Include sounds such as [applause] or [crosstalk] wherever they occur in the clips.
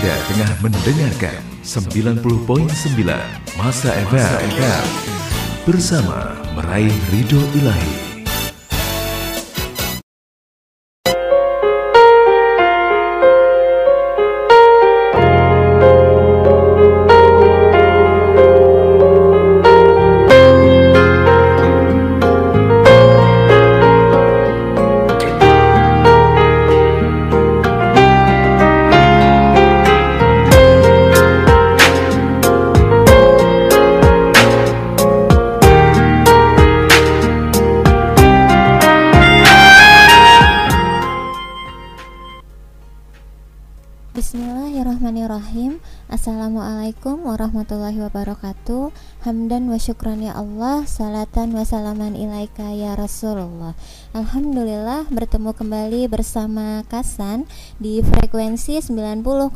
Anda tengah mendengarkan 90.9 Masa FM bersama meraih ridho ilahi. Wabarakatuh Hamdan wa syukran ya Allah Salatan wa salaman ilaika ya Rasulullah. Alhamdulillah bertemu kembali bersama Kasan Di frekuensi 90,9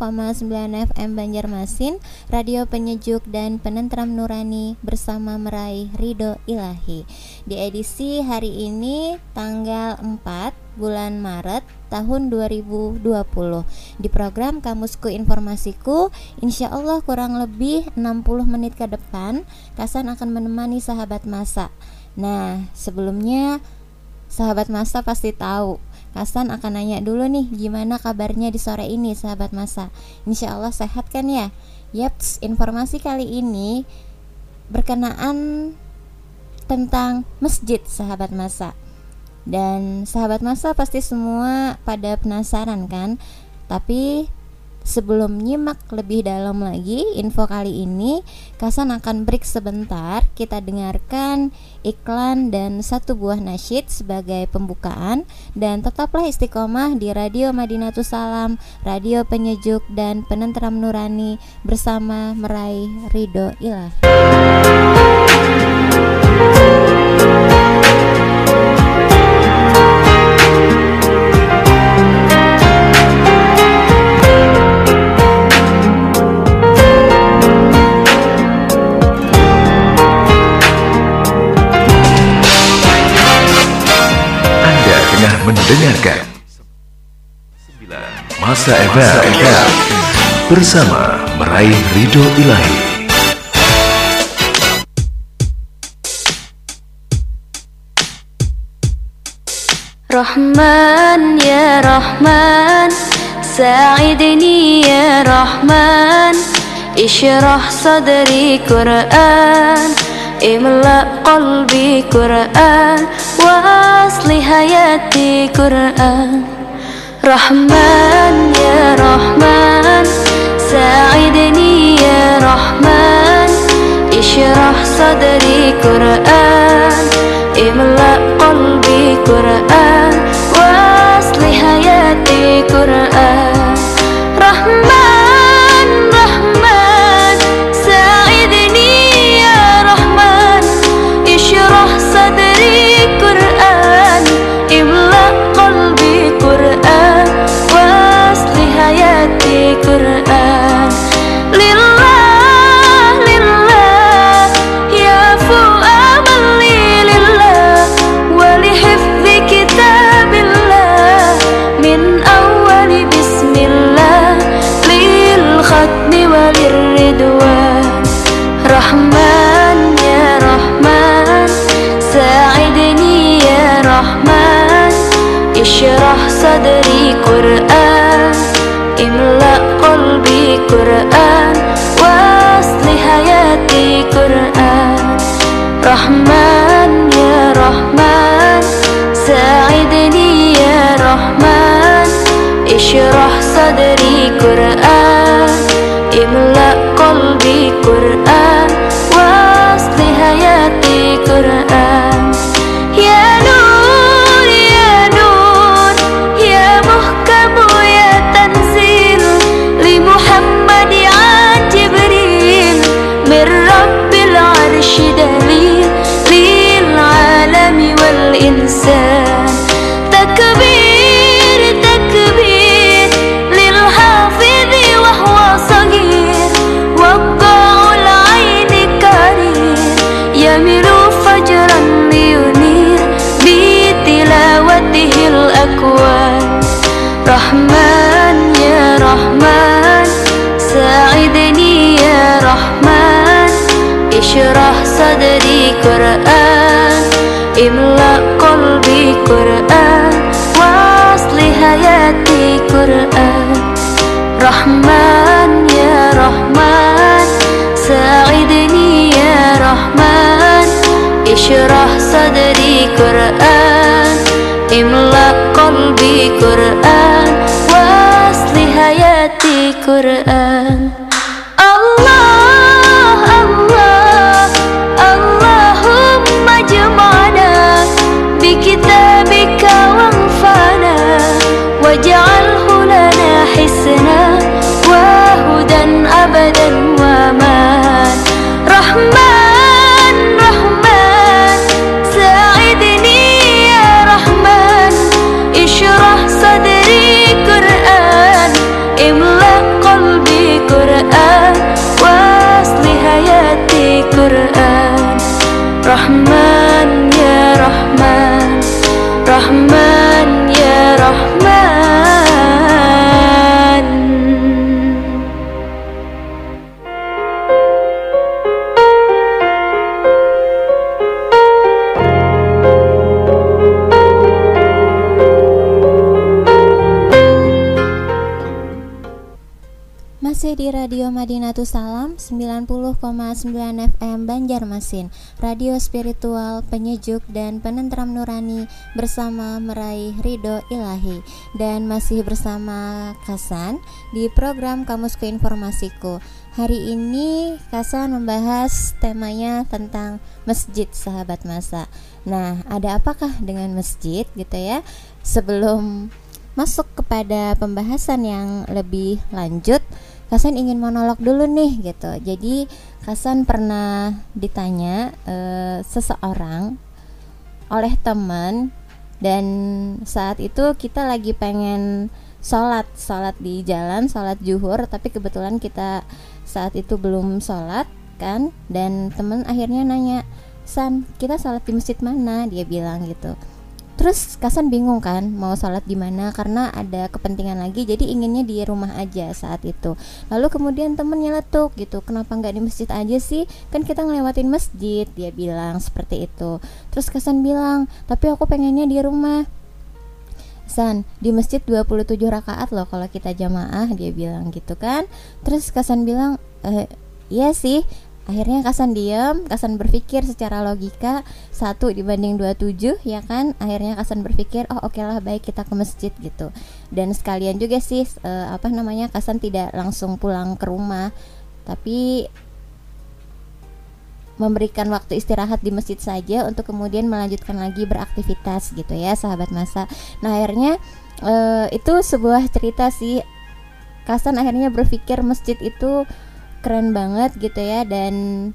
FM Banjarmasin Radio penyejuk dan penentram nurani Bersama meraih ridho ilahi. Di edisi hari ini tanggal 4 bulan Maret tahun 2020 di program Kamusku Informasiku insya Allah kurang lebih 60 menit ke depan Kasan akan menemani sahabat masa nah sebelumnya sahabat masa pasti tahu. Kasan akan nanya dulu nih gimana kabarnya di sore ini sahabat masa Insya Allah sehat kan ya? Yaps informasi kali ini berkenaan tentang masjid sahabat masa dan sahabat masa pasti semua pada penasaran kan? Tapi sebelum nyimak lebih dalam lagi info kali ini, Kasan akan break sebentar. Kita dengarkan iklan dan satu buah nasyid sebagai pembukaan dan tetaplah istiqomah di Radio Madinatus Salam, radio penyejuk dan penenteram nurani bersama meraih ridho ilah. Mendengarkan Masa FM bersama meraih ridho ilahi. Rahman ya Rahman. Sa'idni ya Rahman. Ishrah sadri Quran Imla qalbi Quran Wasli hayati Quran. Rahman ya Rahman Sa'idni ya Rahman. Ishrah sadri Quran Imla qalbi Quran Wasli hayati Quran. Rahman صدري قرآن املأ قلبي قرآن واصل حياتي قرآن رحمن يا رحمن ساعدني يا رحمن اشرح صدري قرآن املأ قلبي قرآن واصل حياتي قرآن الإنسان. تكبير تكبير للحافظ وهو صغير. وقع العين كرير يميل فجرا لينير بتلاوته الأكوان. رحمن يا رحمن ساعدني يا رحمن. اشرح صدري قرآن. املأ قلبي قرآن واصل حياتي قرآن رحمن يا رحمن ساعدني يا رحمن اشرح صدري قرآن املأ قلبي قرآن واصل حياتي قرآن Rahman Ya Rahman. Radio Madinatus Salam 90,9 FM Banjarmasin. Radio spiritual, penyejuk, dan penentram nurani Bersama meraih ridho ilahi. Dan masih bersama Kasan Di program Kamusku Informasiku Hari ini Kasan membahas temanya tentang masjid sahabat masa. Nah ada apakah dengan masjid gitu ya? Sebelum masuk kepada pembahasan yang lebih lanjut Kasan ingin monolog dulu nih gitu. Jadi Kasan pernah ditanya eh, seseorang oleh teman dan saat itu kita lagi pengen sholat. Sholat di jalan sholat juhur tapi kebetulan kita saat itu belum sholat kan. Dan teman akhirnya nanya San kita sholat di masjid mana? Dia bilang gitu Terus Kasan bingung kan mau sholat di mana karena ada kepentingan lagi jadi inginnya di rumah aja saat itu. Lalu kemudian temen nyeletuk gitu kenapa nggak di masjid aja sih kan kita ngelewatin masjid dia bilang seperti itu. Terus Kasan bilang tapi aku pengennya di rumah. San di masjid 27 rakaat loh kalau kita jamaah dia bilang gitu kan. Terus Kasan bilang eh, iya sih akhirnya Kasan diam Kasan berpikir secara logika satu dibanding 27 ya kan? Akhirnya Kasan berpikir oh oke lah baik kita ke masjid gitu. Dan sekalian juga sih eh, apa namanya Kasan tidak langsung pulang ke rumah tapi memberikan waktu istirahat di masjid saja untuk kemudian melanjutkan lagi beraktivitas gitu ya sahabat masa. Nah akhirnya eh, itu sebuah cerita sih. Kasan akhirnya berpikir masjid itu keren banget gitu ya dan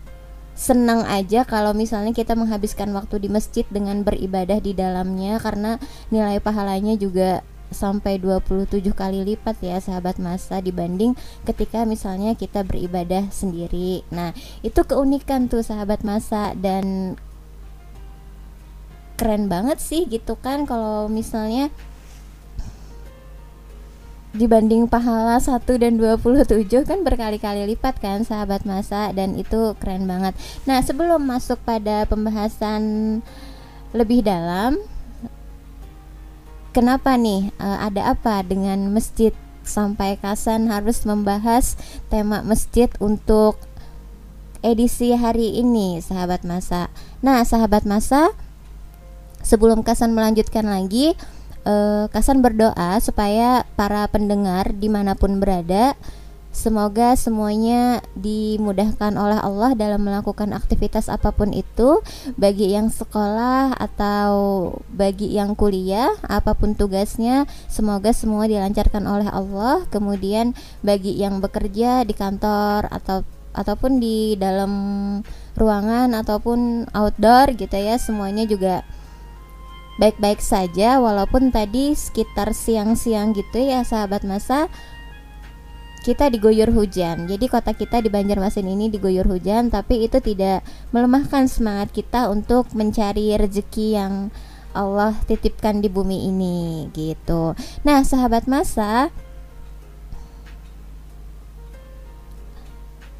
senang aja kalau misalnya kita menghabiskan waktu di masjid dengan beribadah di dalamnya karena nilai pahalanya juga sampai 27 kali lipat ya sahabat masa dibanding ketika misalnya kita beribadah sendiri. Nah, itu keunikan tuh sahabat masa dan keren banget sih gitu kan kalau misalnya dibanding pahala 1 dan 27 kan berkali-kali lipat kan sahabat masa dan itu keren banget. Nah, sebelum masuk pada pembahasan lebih dalam kenapa nih eh, ada apa dengan masjid sampai Kasan harus membahas tema masjid untuk edisi hari ini sahabat masa. Nah, sahabat masa sebelum Kasan melanjutkan lagi eh, Kasan berdoa supaya para pendengar di mana pun berada Semoga semuanya dimudahkan oleh Allah dalam melakukan aktivitas apa pun itu Bagi yang sekolah atau bagi yang kuliah Apa pun tugasnya Semoga semua dilancarkan oleh Allah. Kemudian bagi yang bekerja di kantor atau ataupun di dalam ruangan ataupun outdoor gitu ya Semuanya juga baik-baik saja walaupun tadi sekitar siang-siang gitu ya sahabat masa kita diguyur hujan. Jadi kota kita di Banjarmasin ini diguyur hujan, tapi itu tidak melemahkan semangat kita untuk mencari rezeki yang Allah titipkan di bumi ini gitu. Nah, sahabat masa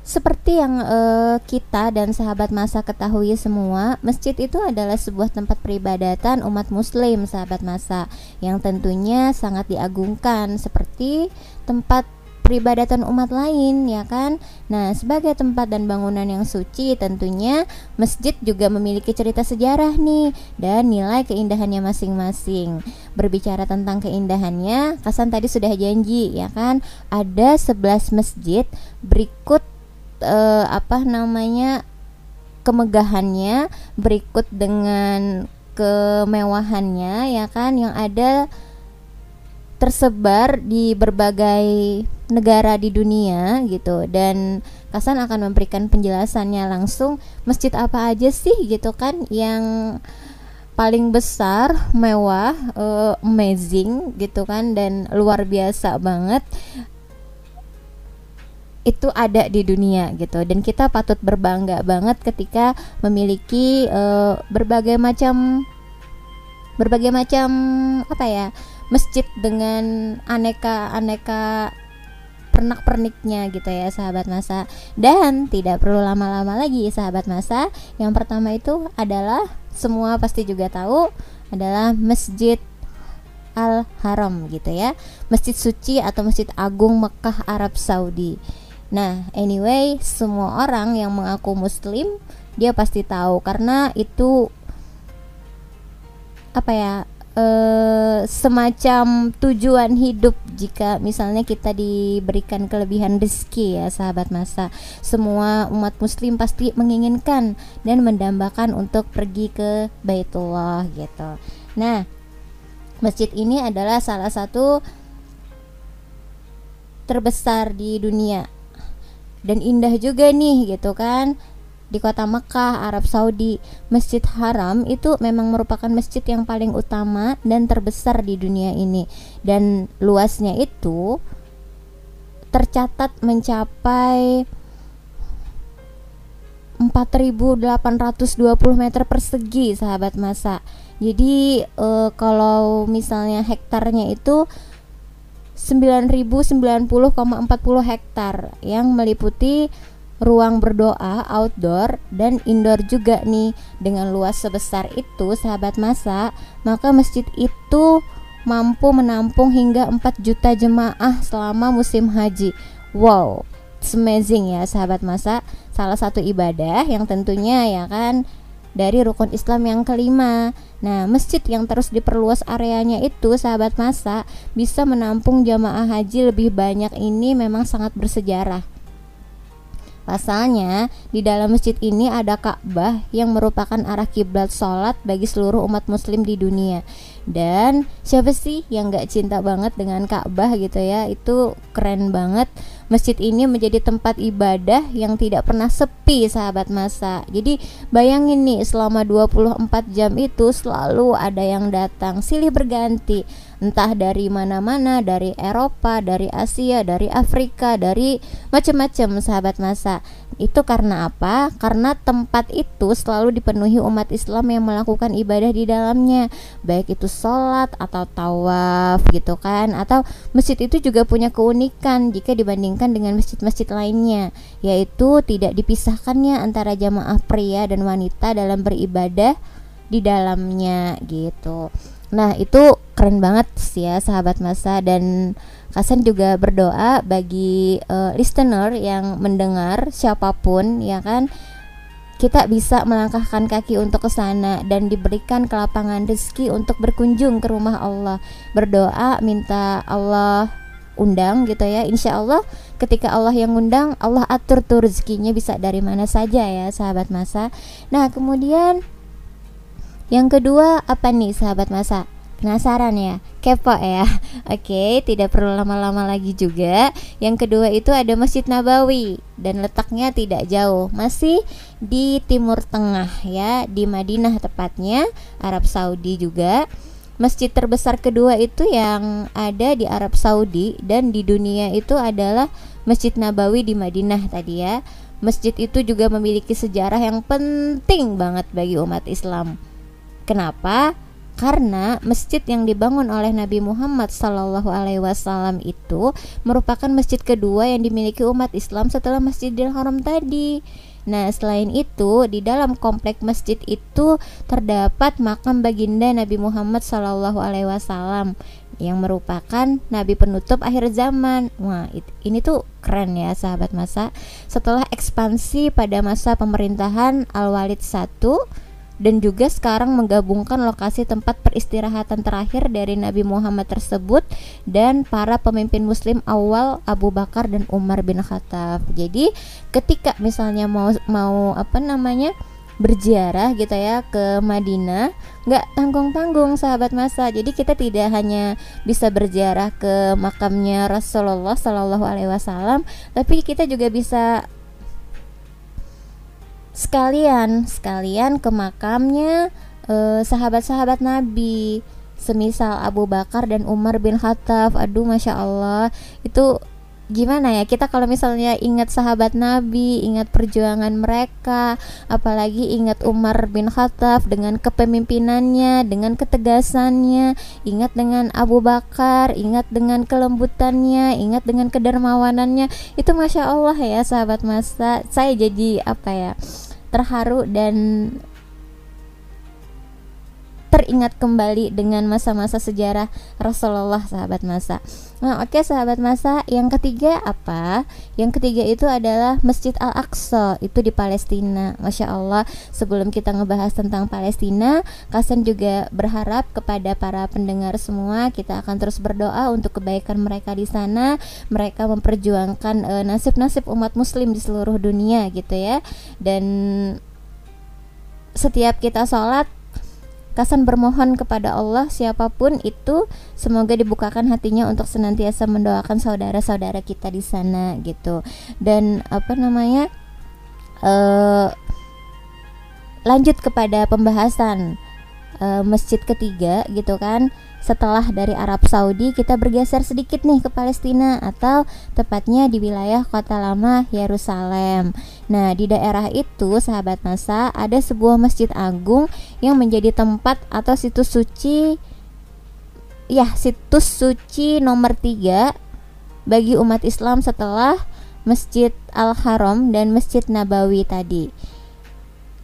seperti yang uh, kita dan sahabat masa ketahui semua, masjid itu adalah sebuah tempat peribadatan umat muslim sahabat masa yang tentunya sangat diagungkan seperti tempat peribadatan umat lain ya kan. Nah, sebagai tempat dan bangunan yang suci tentunya masjid juga memiliki cerita sejarah nih dan nilai keindahannya masing-masing. Berbicara tentang keindahannya, Kasan tadi sudah janji ya kan, ada 11 masjid berikut uh, apa namanya kemegahannya berikut dengan kemewahannya ya kan yang ada tersebar di berbagai negara di dunia gitu. Dan Kasan akan memberikan penjelasannya langsung masjid apa aja sih? gitu kan yang paling besar mewah uh, amazing gitu kan dan luar biasa banget itu ada di dunia gitu. Dan kita patut berbangga banget ketika memiliki uh, berbagai macam berbagai macam apa ya masjid dengan aneka-aneka pernak-perniknya gitu ya sahabat masa. Dan tidak perlu lama-lama lagi sahabat masa yang pertama itu adalah semua pasti juga tahu adalah masjid Al Haram gitu ya. Masjid suci atau masjid agung Mekah Arab Saudi Nah, anyway, semua orang yang mengaku muslim dia pasti tahu karena itu apa ya? E, semacam tujuan hidup jika misalnya kita diberikan kelebihan rezeki ya sahabat masa semua umat muslim pasti menginginkan dan mendambakan untuk pergi ke Baitullah gitu. Nah, masjid ini adalah salah satu terbesar di dunia dan indah juga nih gitu kan di kota Mekah, Arab Saudi, Masjid Haram itu memang merupakan masjid yang paling utama dan terbesar di dunia ini. Dan luasnya itu tercatat mencapai 4820 meter persegi sahabat masa. Jadi e, kalau misalnya hektarnya itu 9090,40 hektar yang meliputi ruang berdoa outdoor dan indoor juga nih. Dengan luas sebesar itu sahabat masa maka masjid itu mampu menampung hingga 4 juta jemaah selama musim haji. Wow amazing ya sahabat masa. Salah satu ibadah yang tentunya ya kan dari rukun Islam yang kelima. Nah, masjid yang terus diperluas areanya itu, sahabat masa, bisa menampung jamaah haji lebih banyak ini memang sangat bersejarah. Pasalnya, di dalam masjid ini ada Ka'bah yang merupakan arah kiblat sholat bagi seluruh umat muslim di dunia. Dan siapa sih yang gak cinta banget dengan Ka'bah gitu ya? Itu keren banget Masjid ini menjadi tempat ibadah yang tidak pernah sepi sahabat masa. Jadi bayangin nih selama 24 jam itu selalu ada yang datang silih berganti entah dari mana-mana, dari Eropa, dari Asia, dari Afrika, dari macam-macam sahabat masa. Itu karena apa? Karena tempat itu selalu dipenuhi umat Islam yang melakukan ibadah di dalamnya, baik itu sholat atau tawaf gitu kan, atau masjid itu juga punya keunikan jika dibandingkan dengan masjid-masjid lainnya, yaitu tidak dipisahkannya antara jamaah pria dan wanita dalam beribadah di dalamnya gitu. Nah, itu keren banget sih ya sahabat masa. Dan Kasan juga berdoa bagi uh, listener yang mendengar siapa pun ya kan kita bisa melangkahkan kaki untuk ke sana dan diberikan kelapangan rezeki untuk berkunjung ke rumah Allah. Berdoa minta Allah undang gitu ya. Insya Allah ketika Allah yang undang Allah atur tuh rezekinya bisa dari mana saja ya sahabat masa. Nah kemudian yang kedua apa nih sahabat masa Penasaran ya? Kepo ya? [laughs] Oke, tidak perlu lama-lama lagi juga. Yang kedua itu ada Masjid Nabawi dan letaknya tidak jauh, masih di Timur Tengah ya, di Madinah tepatnya, Arab Saudi juga. Masjid terbesar kedua itu yang ada di Arab Saudi dan di dunia itu adalah Masjid Nabawi di Madinah tadi ya. Masjid itu juga memiliki sejarah yang penting banget bagi umat Islam. Kenapa? Karena masjid yang dibangun oleh Nabi Muhammad Sallallahu Alaihi Wasallam itu merupakan masjid kedua yang dimiliki umat Islam setelah Masjidil Haram tadi. Nah, selain itu, di dalam komplek masjid itu terdapat makam baginda Nabi Muhammad Sallallahu Alaihi Wasallam yang merupakan nabi penutup akhir zaman. Wah, ini tuh keren ya sahabat masa. Setelah ekspansi pada masa pemerintahan Al-Walid I dan juga sekarang menggabungkan lokasi tempat peristirahatan terakhir dari Nabi Muhammad tersebut dan para pemimpin muslim awal Abu Bakar dan Umar bin Khattab. Jadi ketika misalnya mau mau apa namanya berziarah gitu ya ke Madinah nggak tanggung-tanggung sahabat masa jadi kita tidak hanya bisa berziarah ke makamnya Rasulullah Shallallahu Alaihi Wasallam tapi kita juga bisa sekalian sekalian ke makamnya eh, sahabat-sahabat Nabi. Semisal Abu Bakar dan Umar bin Khattab. Aduh masya Allah. Itu gimana ya? Kita kalau misalnya ingat sahabat Nabi, ingat perjuangan mereka, apalagi ingat Umar bin Khattab dengan kepemimpinannya, dengan ketegasannya, ingat dengan Abu Bakar, ingat dengan kelembutannya, ingat dengan kedermawanannya, itu masya Allah ya sahabat masa. Saya jadi apa ya terharu dan teringat kembali dengan masa-masa sejarah Rasulullah sahabat masa. Nah, oke okay, sahabat masa, yang ketiga apa? Yang ketiga itu adalah Masjid Al-Aqsa, itu di Palestina. Masya Allah, sebelum kita ngebahas tentang Palestina, Kasan juga berharap kepada para pendengar semua, kita akan terus berdoa untuk kebaikan mereka di sana. Mereka memperjuangkan uh, nasib-nasib umat muslim di seluruh dunia gitu ya. Dan setiap kita sholat Kasan bermohon kepada Allah siapa pun itu semoga dibukakan hatinya untuk senantiasa mendoakan saudara-saudara kita di sana gitu. Dan apa namanya? Uh, lanjut kepada pembahasan uh, masjid ketiga gitu kan setelah dari Arab Saudi kita bergeser sedikit nih ke Palestina atau tepatnya di wilayah kota lama Yerusalem. Nah, di daerah itu sahabat masa ada sebuah masjid agung yang menjadi tempat atau situs suci ya situs suci nomor tiga bagi umat Islam setelah Masjid Al-Haram dan Masjid Nabawi tadi.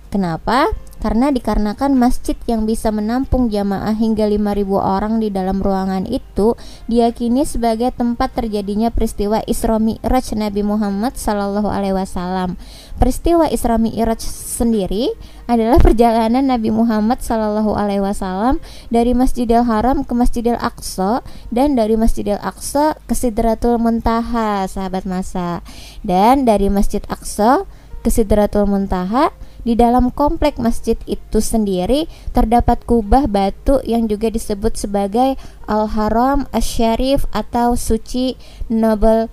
Kenapa? Karena dikarenakan masjid yang bisa menampung jamaah hingga 5000 orang di dalam ruangan itu diyakini sebagai tempat terjadinya peristiwa Isra Mi'raj Nabi Muhammad sallallahu alaihi wasallam. Peristiwa Isra Mi'raj sendiri adalah [laughs] perjalanan Nabi Muhammad sallallahu alaihi wasallam dari Masjidil Haram ke Masjidil Aqsa dan dari Masjidil Aqsa ke Sidratul Muntaha, sahabat masa. Dan dari Masjid Aqsa ke Sidratul Muntaha di dalam komplek masjid itu sendiri terdapat kubah batu yang juga disebut sebagai Al-Haram Asy-Syarif atau Suci Noble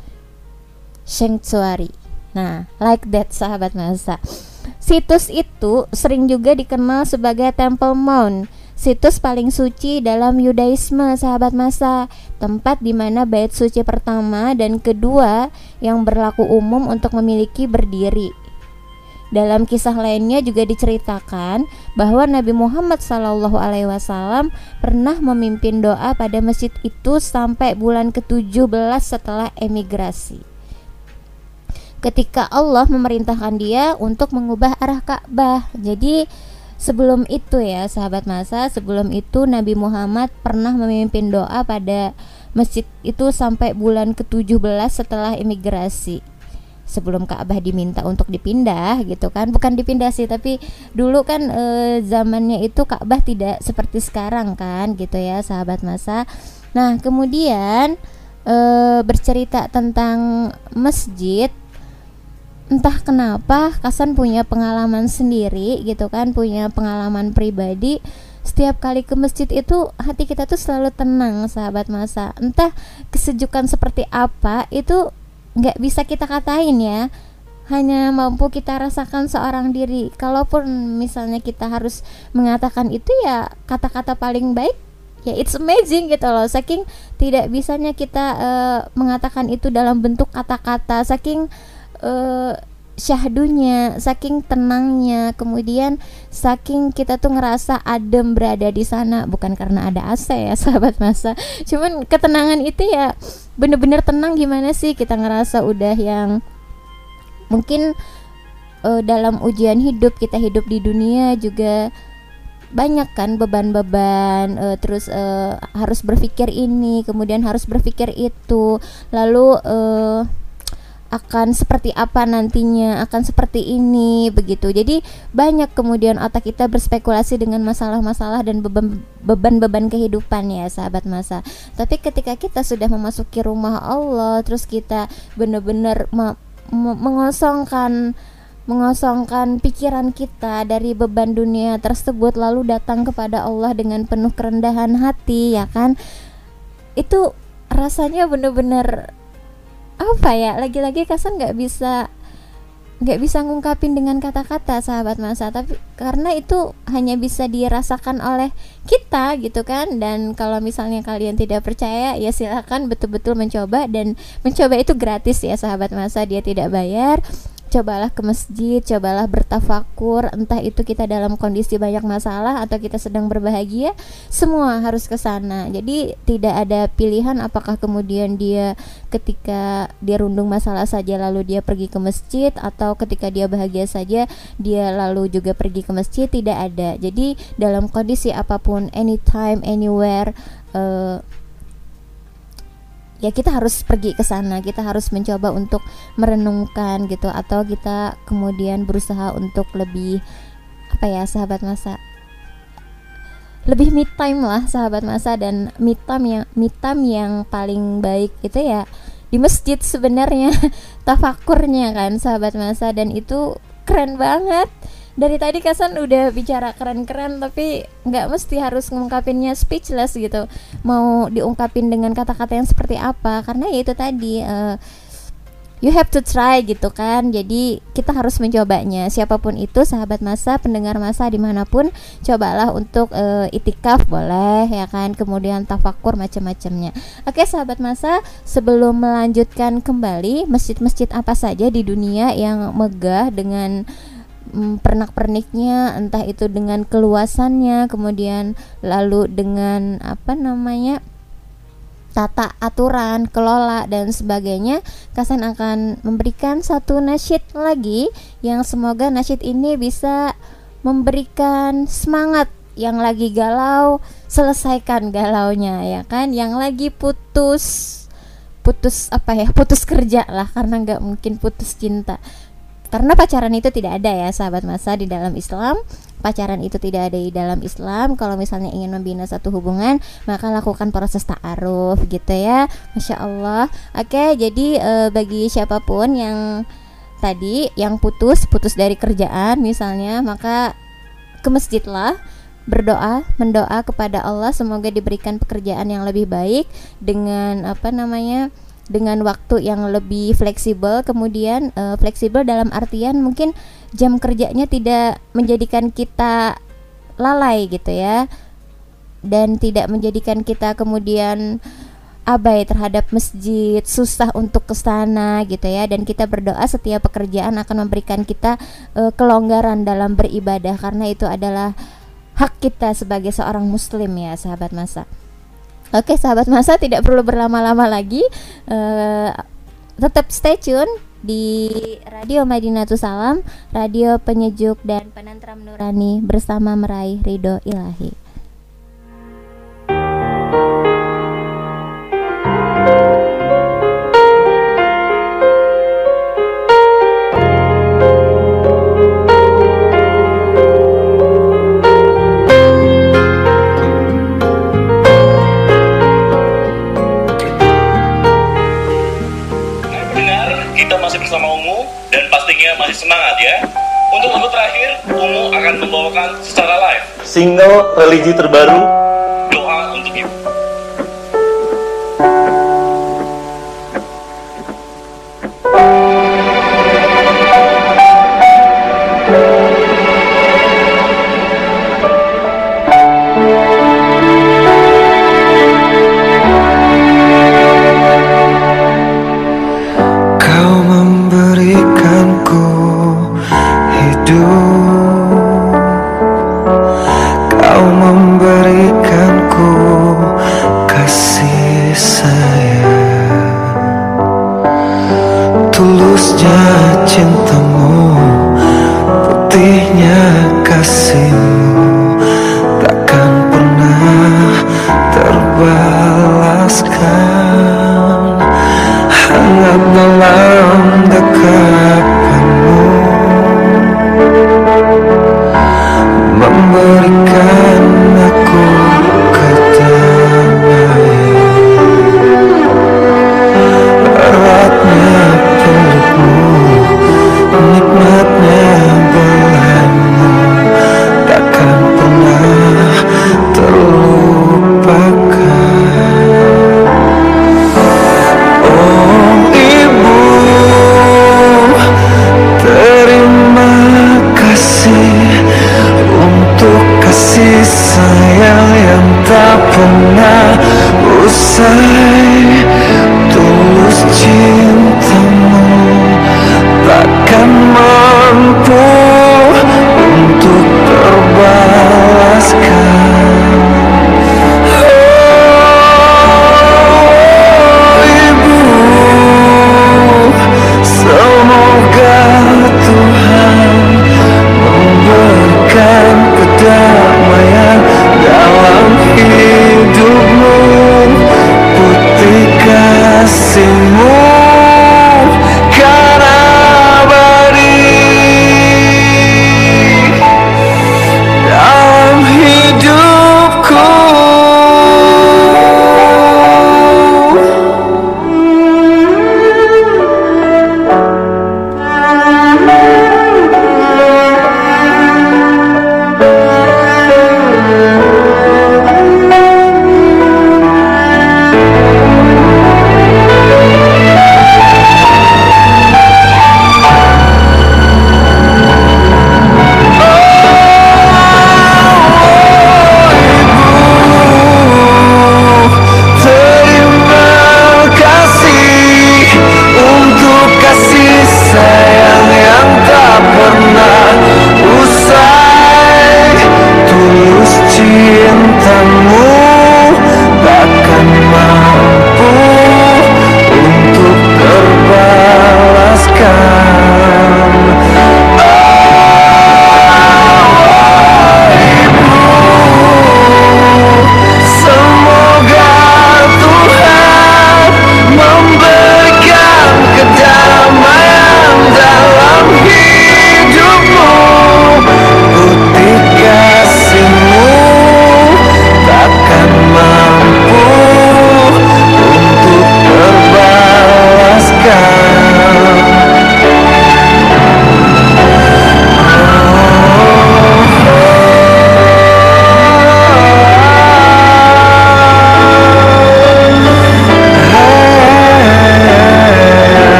Sanctuary. Nah, like that sahabat masa. Situs itu sering juga dikenal sebagai Temple Mount situs paling suci dalam Yudaisme sahabat masa tempat di mana bait suci pertama dan kedua yang berlaku umum untuk memiliki berdiri dalam kisah lainnya juga diceritakan bahwa Nabi Muhammad Shallallahu Alaihi Wasallam pernah memimpin doa pada masjid itu sampai bulan ke-17 setelah emigrasi. Ketika Allah memerintahkan dia untuk mengubah arah Ka'bah. Jadi sebelum itu ya sahabat masa, sebelum itu Nabi Muhammad pernah memimpin doa pada masjid itu sampai bulan ke-17 setelah imigrasi sebelum Ka'bah diminta untuk dipindah gitu kan. Bukan dipindah sih tapi dulu kan e, zamannya itu Ka'bah tidak seperti sekarang kan gitu ya sahabat masa. Nah kemudian e, bercerita tentang masjid entah kenapa Kasan punya pengalaman sendiri gitu kan punya pengalaman pribadi. Setiap kali ke masjid itu hati kita tuh selalu tenang sahabat masa. Entah kesejukan seperti apa itu nggak bisa kita katain ya. Hanya mampu kita rasakan seorang diri. Kalaupun misalnya kita harus mengatakan itu ya kata-kata paling baik ya it's amazing gitu loh. Saking tidak bisanya kita uh, mengatakan itu dalam bentuk kata-kata. Saking uh, syahdunya, saking tenangnya, kemudian saking kita tuh ngerasa adem berada di sana, bukan karena ada AC ya [laughs] sahabat masa, cuman ketenangan itu ya bener-bener tenang gimana sih? Kita ngerasa udah yang mungkin uh, dalam ujian hidup kita hidup di dunia juga banyak kan beban-beban uh, terus uh, harus berpikir ini kemudian harus berpikir itu. Lalu uh, akan seperti apa nantinya akan seperti ini begitu. Jadi banyak kemudian otak kita berspekulasi dengan masalah-masalah dan beban-beban kehidupan ya sahabat masa. Tapi ketika kita sudah memasuki rumah Allah terus kita benar-benar mengosongkan mengosongkan pikiran kita dari beban dunia tersebut lalu datang kepada Allah dengan penuh kerendahan hati ya kan? Itu rasanya bener-bener apa ya lagi-lagi kasan nggak bisa nggak bisa ngungkapin dengan kata-kata sahabat masa. Tapi karena itu hanya bisa dirasakan oleh kita gitu kan. Dan kalau misalnya kalian tidak percaya ya silahkan betul-betul mencoba. Dan mencoba itu gratis ya sahabat masa. Dia tidak bayar cobalah ke masjid, cobalah bertafakur, entah itu kita dalam kondisi banyak masalah atau kita sedang berbahagia, semua harus ke sana. Jadi tidak ada pilihan apakah kemudian dia ketika dia rundung masalah saja lalu dia pergi ke masjid atau ketika dia bahagia saja dia lalu juga pergi ke masjid, tidak ada. Jadi dalam kondisi apa pun, anytime, anywhere uh, ya kita harus pergi ke sana. Kita harus mencoba untuk merenungkan gitu atau kita kemudian berusaha untuk lebih apa ya sahabat masa? Lebih me time lah sahabat masa dan me time yang me time yang paling baik itu ya di masjid sebenarnya. [laughs] Tafakurnya kan sahabat masa dan itu keren banget dari tadi Kasan udah bicara keren-keren tapi nggak mesti harus ngungkapinnya speechless gitu. Mau diungkapin dengan kata-kata yang seperti apa? Karena ya itu tadi uh, you have to try gitu kan. Jadi kita harus mencobanya. Siapa pun itu sahabat masa pendengar masa di mana pun cobalah untuk uh, itikaf boleh ya kan? Kemudian tafakur macam-macamnya. Oke sahabat masa sebelum melanjutkan kembali masjid-masjid apa saja di dunia yang megah dengan mm, pernak-perniknya entah itu dengan keluasannya kemudian lalu dengan apa namanya tata aturan, kelola dan sebagainya, Kasan akan memberikan satu nasyid lagi yang semoga nasyid ini bisa memberikan semangat yang lagi galau, selesaikan galaunya ya kan, yang lagi putus putus apa ya, putus kerja lah karena nggak mungkin putus cinta karena pacaran itu tidak ada ya sahabat masa di dalam Islam. Pacaran itu tidak ada di dalam Islam. Kalau misalnya ingin membina satu hubungan maka lakukan proses ta'aruf gitu ya. Masya Allah. Oke jadi e, bagi siapa pun yang tadi yang putus putus dari kerjaan misalnya maka ke masjid lah. Berdoa mendoa kepada Allah. Semoga diberikan pekerjaan yang lebih baik dengan apa namanya dengan waktu yang lebih fleksibel kemudian uh, fleksibel dalam artian mungkin jam kerjanya tidak menjadikan kita lalai gitu ya dan tidak menjadikan kita kemudian abai terhadap masjid, susah untuk ke sana gitu ya dan kita berdoa setiap pekerjaan akan memberikan kita uh, kelonggaran dalam beribadah karena itu adalah hak kita sebagai seorang muslim ya sahabat masa. Oke, sahabat masa tidak perlu berlama-lama lagi. Uh, tetap stay tune di Radio Madinatul Salam, radio penyejuk dan penentram nurani bersama meraih ridho ilahi. Semangat ya. Untuk lagu terakhir, Ungu akan membawakan secara live single religi terbaru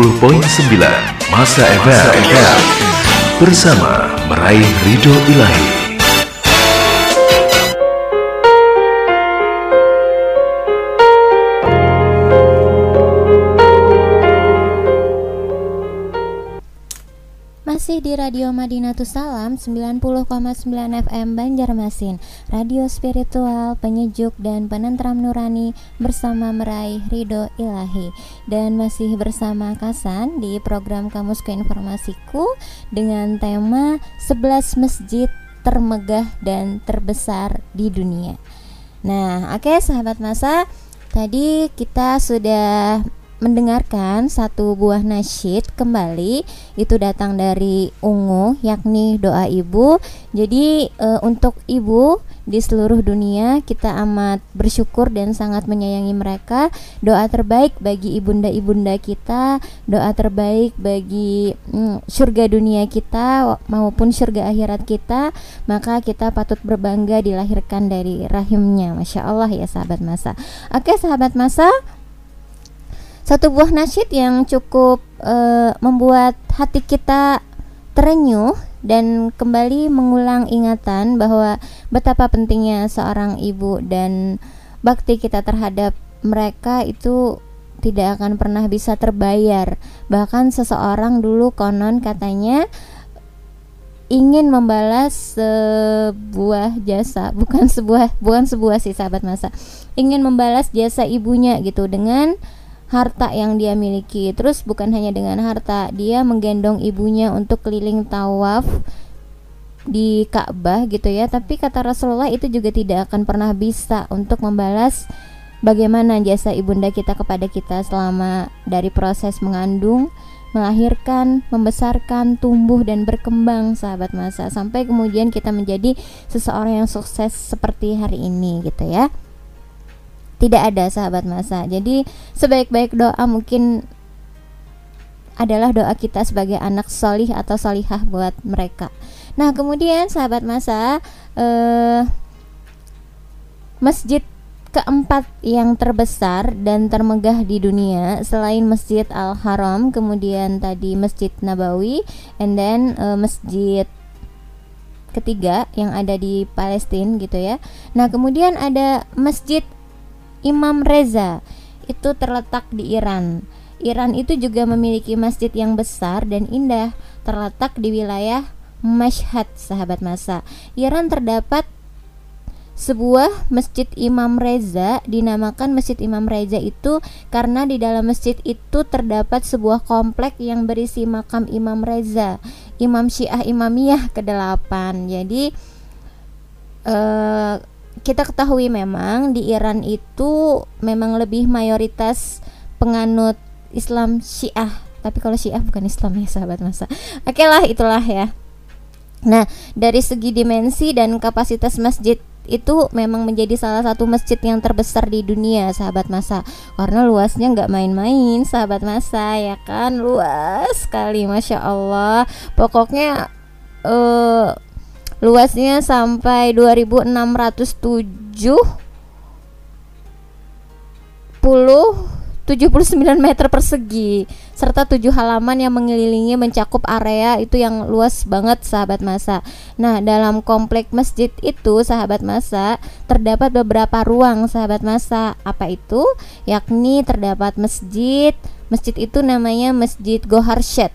90.9 Masa Eva bersama meraih ridho ilahi. Masih di Radio Madinatus Salam 90,9 FM Banjarmasin. Radio spiritual, penyejuk dan penentram nurani bersama meraih ridho ilahi. Dan masih bersama Kasan di program Kamus Keinformasiku Dengan tema 11 masjid termegah dan terbesar di dunia Nah oke okay, sahabat masa Tadi kita sudah mendengarkan satu buah nasyid kembali itu datang dari Ungu yakni doa ibu. Jadi e, untuk ibu di seluruh dunia kita amat bersyukur dan sangat menyayangi mereka. Doa terbaik bagi ibunda-ibunda kita, doa terbaik bagi mm, surga dunia kita maupun surga akhirat kita, maka kita patut berbangga dilahirkan dari rahimnya. Masya Allah ya sahabat masa. Oke sahabat masa, satu buah nasyid yang cukup uh, membuat hati kita terenyuh dan kembali mengulang ingatan bahwa betapa pentingnya seorang ibu dan bakti kita terhadap mereka itu tidak akan pernah bisa terbayar. Bahkan seseorang dulu konon katanya ingin membalas sebuah jasa, bukan sebuah bukan sebuah sih sahabat masa. Ingin membalas jasa ibunya gitu dengan harta yang dia miliki. Terus bukan hanya dengan harta, dia menggendong ibunya untuk keliling tawaf di Ka'bah gitu ya. Tapi kata Rasulullah itu juga tidak akan pernah bisa untuk membalas bagaimana jasa ibunda kita kepada kita selama dari proses mengandung, melahirkan, membesarkan, tumbuh dan berkembang sahabat masa sampai kemudian kita menjadi seseorang yang sukses seperti hari ini gitu ya tidak ada sahabat masa. Jadi sebaik-baik doa mungkin adalah doa kita sebagai anak solih atau solihah buat mereka. Nah kemudian sahabat masa eh, masjid keempat yang terbesar dan termegah di dunia selain Masjid Al Haram, kemudian tadi Masjid Nabawi, and then uh, Masjid ketiga yang ada di Palestina gitu ya. Nah kemudian ada Masjid Imam Reza itu terletak di Iran. Iran itu juga memiliki masjid yang besar dan indah, terletak di wilayah Mashhad, sahabat masa. Iran terdapat sebuah masjid Imam Reza dinamakan Masjid Imam Reza itu karena di dalam masjid itu terdapat sebuah komplek yang berisi makam Imam Reza, Imam Syiah Imamiyah ke-8. Jadi eh, kita ketahui memang di Iran itu memang lebih mayoritas penganut Islam Syiah. Tapi kalau Syiah bukan Islam ya sahabat masa. Oke lah itulah ya. Nah dari segi dimensi dan kapasitas masjid itu memang menjadi salah satu masjid yang terbesar di dunia sahabat masa. Karena luasnya nggak main-main sahabat masa ya kan? Luas sekali masya Allah. Pokoknya uh, luasnya sampai 2607 79 meter persegi serta tujuh halaman yang mengelilingi mencakup area itu yang luas banget sahabat masa. Nah, dalam komplek masjid itu sahabat masa terdapat beberapa ruang sahabat masa. Apa itu? Yakni terdapat masjid. Masjid itu namanya Masjid Gohar Shed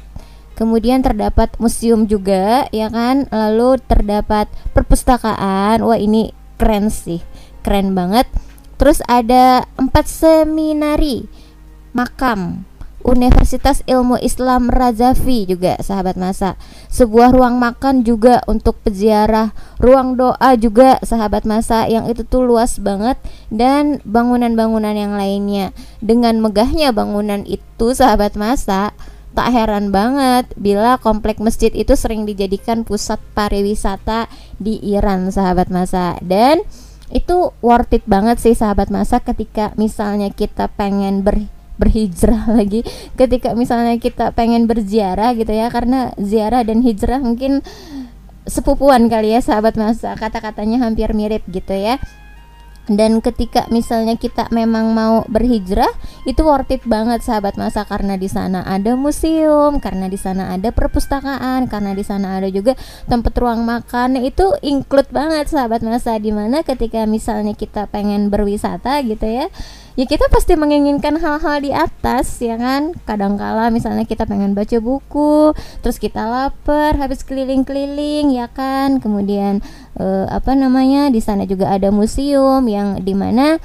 Kemudian terdapat museum juga, ya kan? Lalu terdapat perpustakaan. Wah, ini keren sih. Keren banget. Terus ada empat seminari makam Universitas Ilmu Islam Razafi juga sahabat masa sebuah ruang makan juga untuk peziarah ruang doa juga sahabat masa yang itu tuh luas banget dan bangunan-bangunan yang lainnya dengan megahnya bangunan itu sahabat masa Tak heran banget bila komplek masjid itu sering dijadikan pusat pariwisata di Iran, sahabat masa. Dan itu worth it banget sih sahabat masa ketika misalnya kita pengen ber berhijrah [laughs] lagi. Ketika misalnya kita pengen berziarah gitu ya karena ziarah dan hijrah mungkin sepupuan kali ya sahabat masa. Kata-katanya hampir mirip gitu ya dan ketika misalnya kita memang mau berhijrah itu worth it banget sahabat masa karena di sana ada museum karena di sana ada perpustakaan karena di sana ada juga tempat ruang makan. Itu include banget sahabat masa di mana ketika misalnya kita pengen berwisata gitu ya ya kita pasti menginginkan hal-hal di atas ya kan? Kadangkala misalnya kita pengen baca buku terus kita lapar habis keliling-keliling ya kan? Kemudian eh, apa namanya di sana juga ada museum yang di mana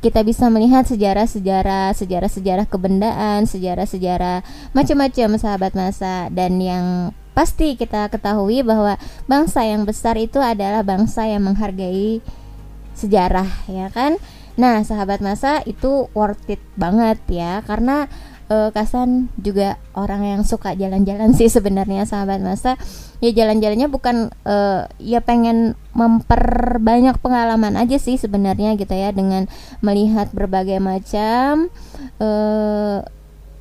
kita bisa melihat sejarah-sejarah, sejarah-sejarah kebendaan, sejarah-sejarah macam-macam sahabat masa. Dan yang pasti kita ketahui bahwa bangsa yang besar itu adalah bangsa yang menghargai sejarah ya kan. Nah, sahabat masa itu worth it banget ya karena uh, Kasan juga orang yang suka jalan-jalan sih sebenarnya sahabat masa. Ya jalan-jalannya bukan uh, ya pengen memperbanyak pengalaman aja sih sebenarnya gitu ya dengan melihat berbagai macam uh,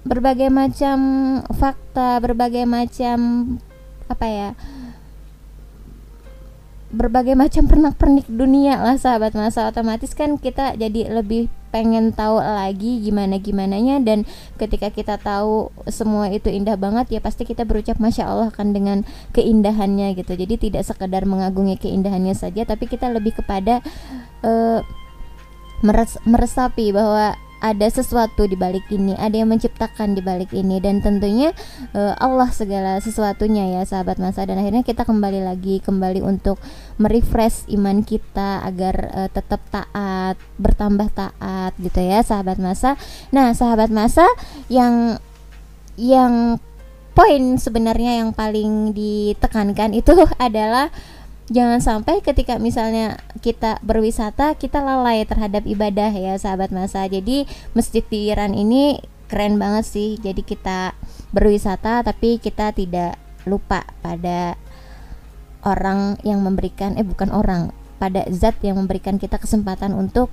berbagai macam fakta berbagai macam apa ya berbagai macam pernak-pernik dunia lah sahabat. Masa otomatis kan kita jadi lebih pengen tahu lagi gimana gimananya dan ketika kita tahu semua itu indah banget ya pasti kita berucap masya Allah kan dengan keindahannya gitu. Jadi tidak sekedar mengagungi keindahannya saja tapi kita lebih kepada uh, meres meresapi bahwa ada sesuatu di balik ini, ada yang menciptakan di balik ini dan tentunya uh, Allah segala sesuatunya ya sahabat masa dan akhirnya kita kembali lagi kembali untuk merefresh iman kita agar uh, tetap taat, bertambah taat gitu ya sahabat masa. Nah, sahabat masa yang yang poin sebenarnya yang paling ditekankan itu [laughs] adalah jangan sampai ketika misalnya kita berwisata kita lalai terhadap ibadah ya sahabat masa. Jadi masjid di Iran ini keren banget sih. Jadi kita berwisata tapi kita tidak lupa pada orang yang memberikan eh bukan orang pada zat yang memberikan kita kesempatan untuk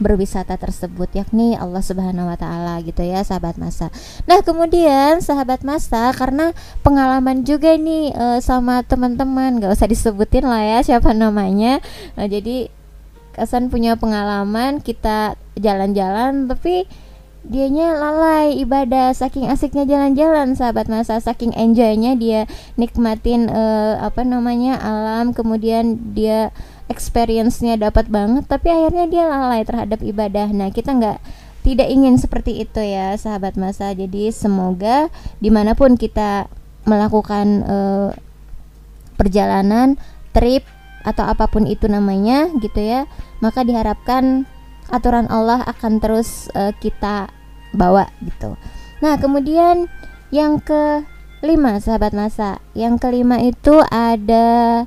berwisata tersebut yakni Allah Subhanahu wa taala gitu ya sahabat masa. Nah, kemudian sahabat masa karena pengalaman juga nih e, sama teman-teman gak usah disebutin lah ya siapa namanya. Nah, jadi kesan punya pengalaman kita jalan-jalan tapi dianya lalai ibadah saking asiknya jalan-jalan sahabat masa saking enjoynya dia nikmatin uh, apa namanya alam kemudian dia experience-nya dapat banget tapi akhirnya dia lalai terhadap ibadah. Nah kita nggak tidak ingin seperti itu ya sahabat masa. Jadi semoga di mana pun kita melakukan uh, perjalanan trip atau apa pun itu namanya gitu ya maka diharapkan aturan Allah akan terus uh, kita bawa gitu. Nah kemudian yang kelima sahabat masa. Yang kelima itu ada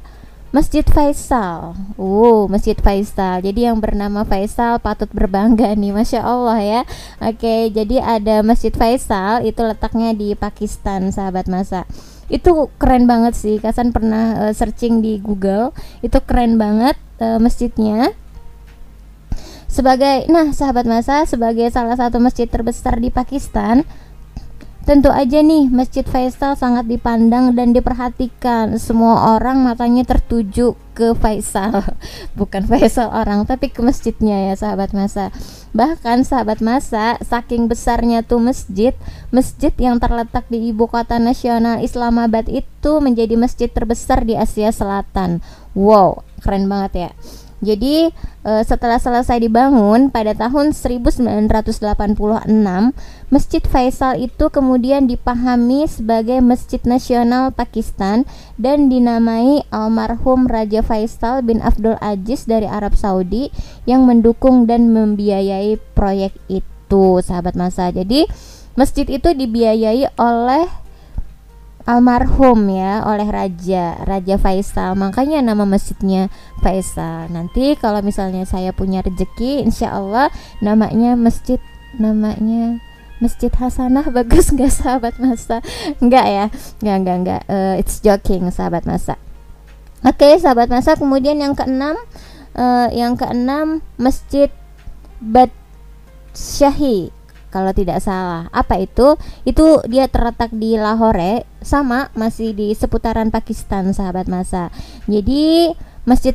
Masjid Faisal. Uh, Masjid Faisal. Jadi yang bernama Faisal patut berbangga nih, masya Allah ya. Oke, jadi ada Masjid Faisal itu letaknya di Pakistan, sahabat masa. Itu keren banget sih. Kasan pernah uh, searching di Google. Itu keren banget uh, masjidnya. Sebagai, nah sahabat masa, sebagai salah satu masjid terbesar di Pakistan, Tentu aja nih Masjid Faisal sangat dipandang dan diperhatikan. Semua orang matanya tertuju ke Faisal. [laughs] Bukan Faisal orang tapi ke masjidnya ya sahabat masa. Bahkan sahabat masa saking besarnya tuh masjid Masjid yang terletak di ibu kota nasional Islamabad itu menjadi masjid terbesar di Asia Selatan. Wow keren banget ya jadi e, setelah selesai dibangun pada tahun 1986, Masjid Faisal itu kemudian dipahami sebagai Masjid Nasional Pakistan dan dinamai almarhum Raja Faisal bin Abdul Aziz dari Arab Saudi yang mendukung dan membiayai proyek itu, sahabat masa. Jadi masjid itu dibiayai oleh almarhum ya oleh raja Raja Faisal. Makanya nama masjidnya Faisal. Nanti kalau misalnya saya punya rezeki insya Allah namanya masjid namanya Masjid Hasanah. [laughs] Bagus nggak sahabat masa? Nggak ya? Nggak nggak nggak. Uh, it's joking sahabat masa. Oke okay, sahabat masa. Kemudian yang keenam uh, yang keenam Masjid Bad Syahi kalau tidak salah. Apa itu? Itu dia terletak di Lahore sama masih di seputaran Pakistan, sahabat masa. Jadi masjid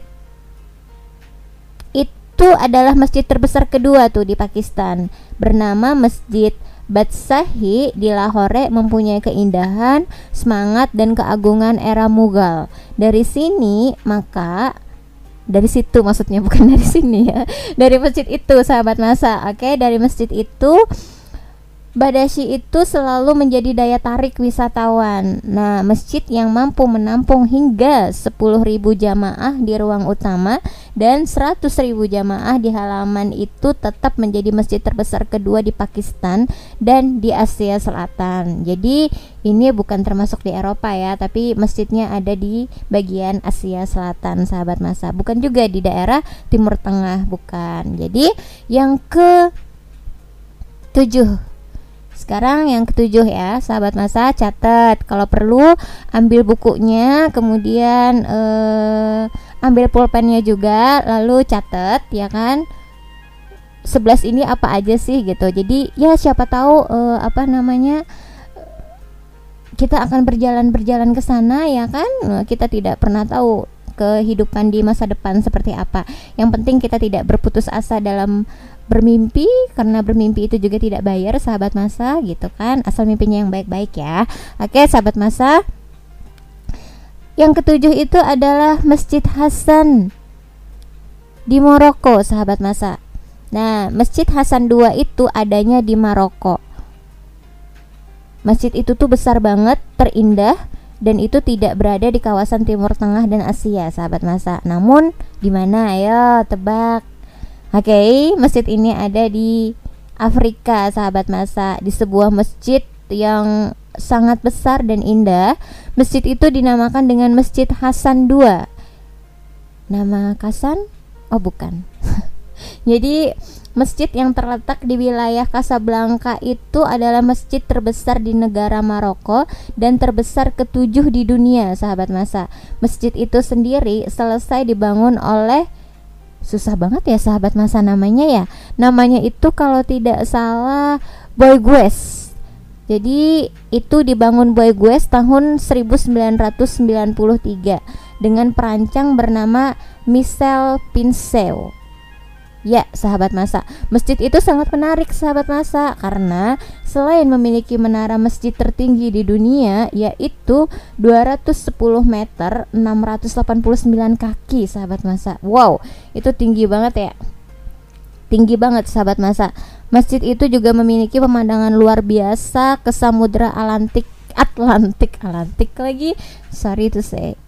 itu adalah masjid terbesar kedua tuh di Pakistan, bernama Masjid Batsahi di Lahore mempunyai keindahan, semangat dan keagungan era Mughal. Dari sini maka dari situ maksudnya [laughs] bukan dari sini ya. Dari masjid itu sahabat masa. Oke dari masjid itu Badashi itu selalu menjadi daya tarik wisatawan. Nah, masjid yang mampu menampung hingga 10.000 jamaah di ruang utama dan 100.000 jamaah di halaman itu tetap menjadi masjid terbesar kedua di Pakistan dan di Asia Selatan. Jadi, ini bukan termasuk di Eropa ya, tapi masjidnya ada di bagian Asia Selatan, sahabat masa. Bukan juga di daerah Timur Tengah, bukan. Jadi, yang ke tujuh sekarang yang ketujuh ya, sahabat masa catat. Kalau perlu ambil bukunya, kemudian eh, ambil pulpennya juga, lalu catat ya kan. 11 ini apa aja sih gitu. Jadi ya siapa tahu eh, apa namanya kita akan berjalan-berjalan ke sana ya kan. Nah, kita tidak pernah tahu kehidupan di masa depan seperti apa. Yang penting kita tidak berputus asa dalam bermimpi karena bermimpi itu juga tidak bayar sahabat masa gitu kan? Asal mimpinya yang baik-baik ya. Oke sahabat masa. Yang ketujuh itu adalah Masjid Hasan di Maroko sahabat masa. Nah Masjid Hasan II itu adanya di Maroko. Masjid itu tuh besar banget terindah dan itu tidak berada di kawasan Timur Tengah dan Asia sahabat masa. Namun di mana? Ayo tebak Oke, okay, masjid ini ada di Afrika, sahabat masa, di sebuah masjid yang sangat besar dan indah. Masjid itu dinamakan dengan Masjid Hasan II. Nama Kasan? Oh, bukan. [laughs] Jadi, masjid yang terletak di wilayah Casablanca itu adalah masjid terbesar di negara Maroko dan terbesar ketujuh di dunia, sahabat masa. Masjid itu sendiri selesai dibangun oleh susah banget ya sahabat masa namanya ya. Namanya itu kalau tidak salah Boy Gues. Jadi itu dibangun Boy Gues tahun 1993 dengan perancang bernama Michel Pincel Ya, sahabat masa, masjid itu sangat menarik, sahabat masa, karena selain memiliki menara masjid tertinggi di dunia, yaitu 210 meter, 689 kaki, sahabat masa. Wow, itu tinggi banget ya. Tinggi banget, sahabat masa. Masjid itu juga memiliki pemandangan luar biasa ke Samudra Atlantik, Atlantik, Atlantik lagi. Sorry to say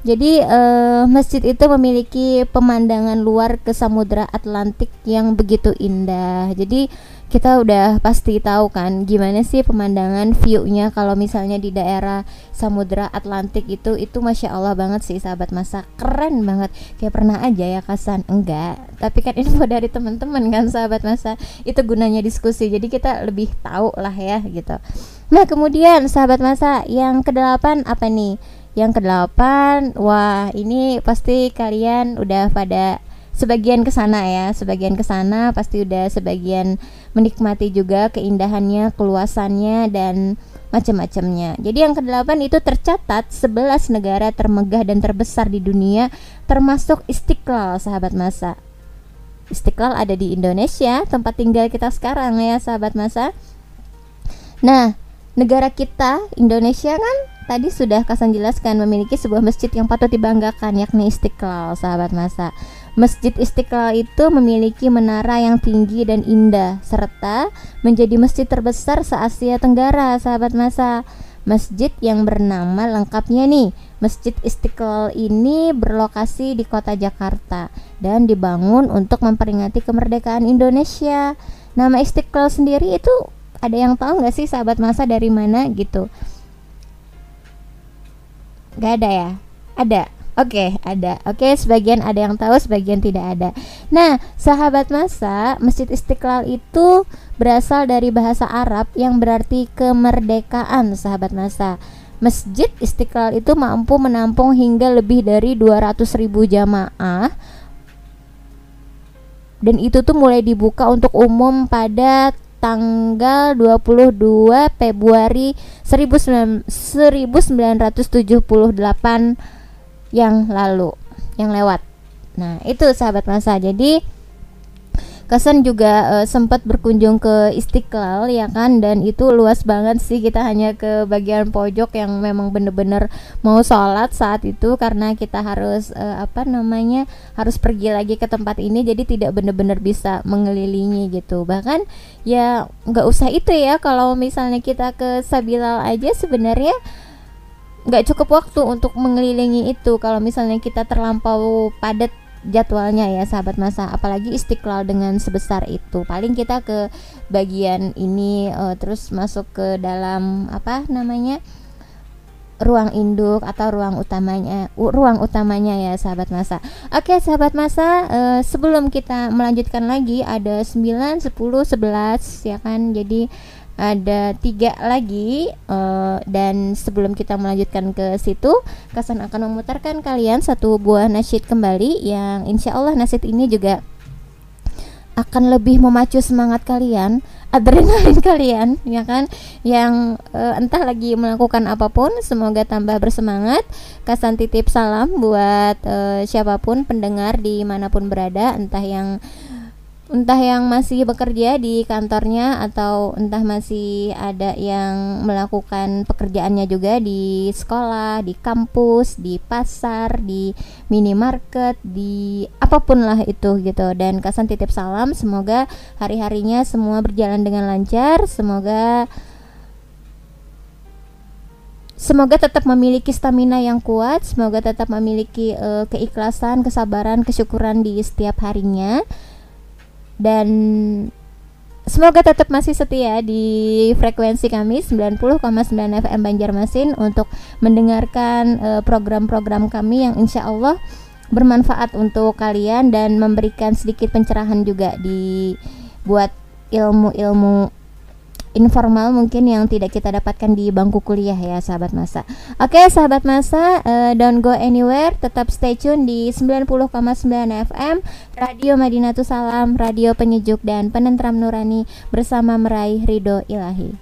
jadi uh, masjid itu memiliki pemandangan luar ke Samudra Atlantik yang begitu indah. Jadi kita udah pasti tahu kan gimana sih pemandangan view-nya kalau misalnya di daerah Samudra Atlantik itu. Itu masya Allah banget sih sahabat masa. Keren banget. Kayak pernah aja ya kasan enggak. Tapi kan info dari teman-teman kan sahabat masa. Itu gunanya diskusi. Jadi kita lebih tahu lah ya gitu. Nah kemudian sahabat masa yang kedelapan apa nih yang kedelapan, wah ini pasti kalian udah pada sebagian ke sana ya, sebagian ke sana pasti udah sebagian menikmati juga keindahannya, keluasannya dan macam-macamnya. Jadi yang kedelapan itu tercatat 11 negara termegah dan terbesar di dunia termasuk Istiqlal sahabat masa. Istiqlal ada di Indonesia, tempat tinggal kita sekarang ya sahabat masa. Nah, negara kita Indonesia kan tadi sudah Kasan jelaskan memiliki sebuah masjid yang patut dibanggakan yakni Istiqlal sahabat masa. Masjid Istiqlal itu memiliki menara yang tinggi dan indah serta menjadi masjid terbesar se-Asia Tenggara sahabat masa. Masjid yang bernama lengkapnya nih Masjid Istiqlal ini berlokasi di kota Jakarta dan dibangun untuk memperingati kemerdekaan Indonesia. Nama Istiqlal sendiri itu ada yang tahu nggak sih sahabat masa dari mana gitu? Gak ada ya? Ada. Oke, okay, ada. Oke, okay, sebagian ada yang tahu, sebagian tidak ada. Nah, sahabat masa, Masjid Istiqlal itu berasal dari bahasa Arab yang berarti kemerdekaan, sahabat masa. Masjid Istiqlal itu mampu menampung hingga lebih dari 200 ribu jamaah dan itu tuh mulai dibuka untuk umum pada tanggal 22 Februari 1978 yang lalu yang lewat. Nah, itu sahabat masa. Jadi Kasan juga uh, sempat berkunjung ke Istiqlal ya kan? Dan itu luas banget sih kita hanya ke bagian pojok yang memang bener-bener mau sholat saat itu karena kita harus uh, apa namanya harus pergi lagi ke tempat ini jadi tidak bener-bener bisa mengelilingi gitu. Bahkan ya nggak usah itu ya kalau misalnya kita ke Sabilal aja sebenarnya nggak cukup waktu untuk mengelilingi itu. Kalau misalnya kita terlampau padat jadwalnya ya sahabat masa. Apalagi istiqlal dengan sebesar itu. Paling kita ke bagian ini uh, terus masuk ke dalam apa namanya ruang induk atau ruang utamanya ruang utamanya ya sahabat masa. Oke sahabat masa uh, sebelum kita melanjutkan lagi ada 9 10 11 ya kan? Jadi ada tiga lagi uh, dan sebelum kita melanjutkan ke situ Kasan akan memutarkan kalian satu buah nasyid kembali yang insya Allah nasyid ini juga akan lebih memacu semangat kalian adrenalin [laughs] kalian ya kan? Yang uh, entah lagi melakukan apa pun semoga tambah bersemangat. Kasan titip salam buat uh, siapa pun pendengar di mana pun berada entah yang entah yang masih bekerja di kantornya atau entah masih ada yang melakukan pekerjaannya juga di sekolah, di kampus, di pasar, di minimarket, di apa pun lah itu gitu. Dan Kasan titip salam, semoga hari-harinya semua berjalan dengan lancar, semoga Semoga tetap memiliki stamina yang kuat, semoga tetap memiliki uh, keikhlasan, kesabaran, kesyukuran di setiap harinya dan semoga tetap masih setia di frekuensi kami 90,9 FM Banjarmasin untuk mendengarkan uh, program-program kami yang insya Allah bermanfaat untuk kalian dan memberikan sedikit pencerahan juga di buat ilmu-ilmu informal mungkin yang tidak kita dapatkan di bangku kuliah ya sahabat masa. Oke sahabat masa, uh, don't go anywhere, tetap stay tune di 90,9 FM Radio Madinatus Salam, radio penyejuk dan penentram nurani bersama meraih ridho ilahi.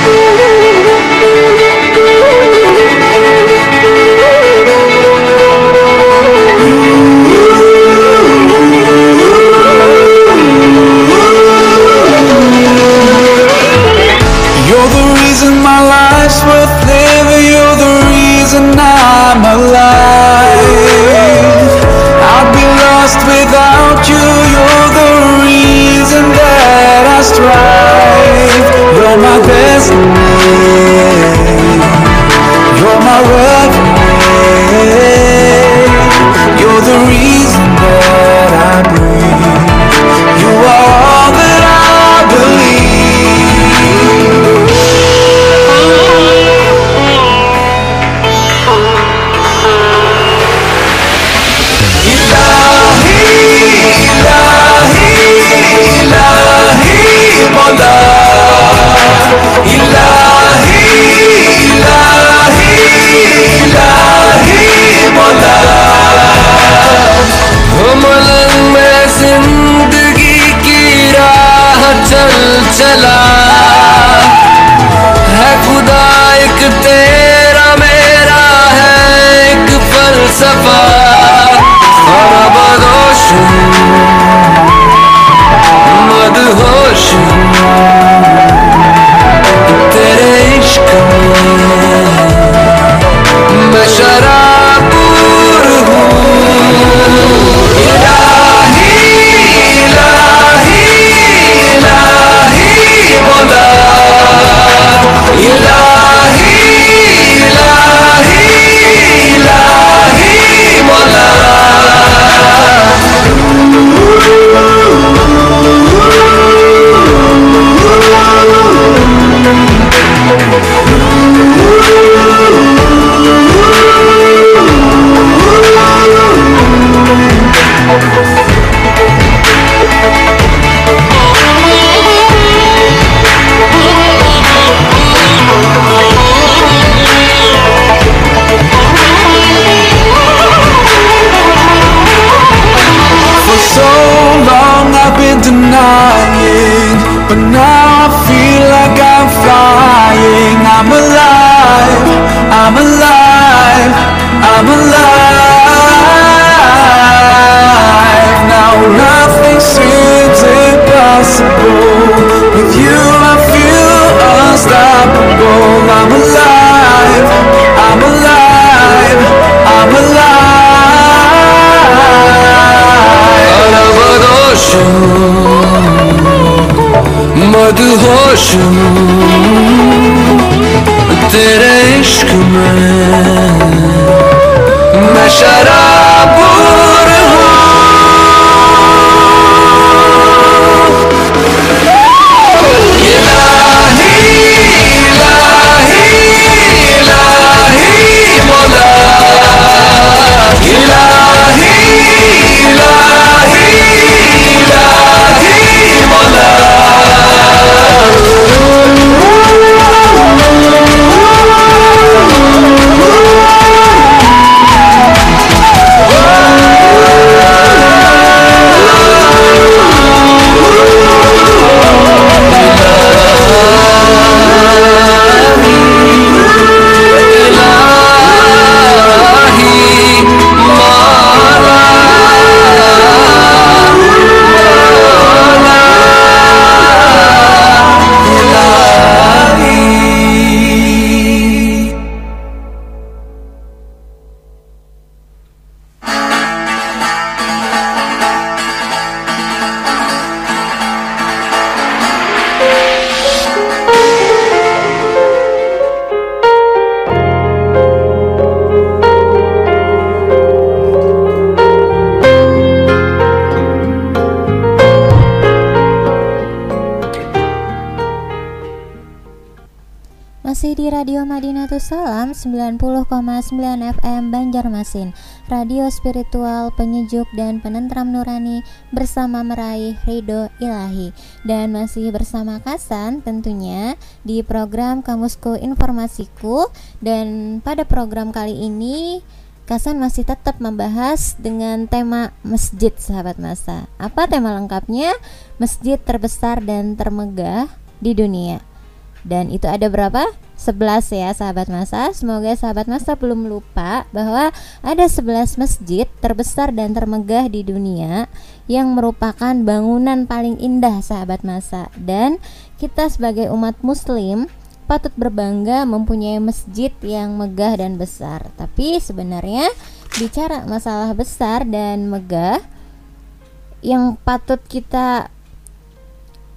Música spiritual, penyejuk dan penentram nurani bersama meraih ridho ilahi dan masih bersama Kasan tentunya di program Kamusku Informasiku dan pada program kali ini Kasan masih tetap membahas dengan tema masjid sahabat masa. Apa tema lengkapnya? Masjid terbesar dan termegah di dunia. Dan itu ada berapa? 11 ya sahabat masa. Semoga sahabat masa belum lupa bahwa ada 11 masjid terbesar dan termegah di dunia Yang merupakan bangunan paling indah sahabat masa. Dan kita sebagai umat muslim patut berbangga mempunyai masjid yang megah dan besar. Tapi sebenarnya bicara masalah besar dan megah Yang patut kita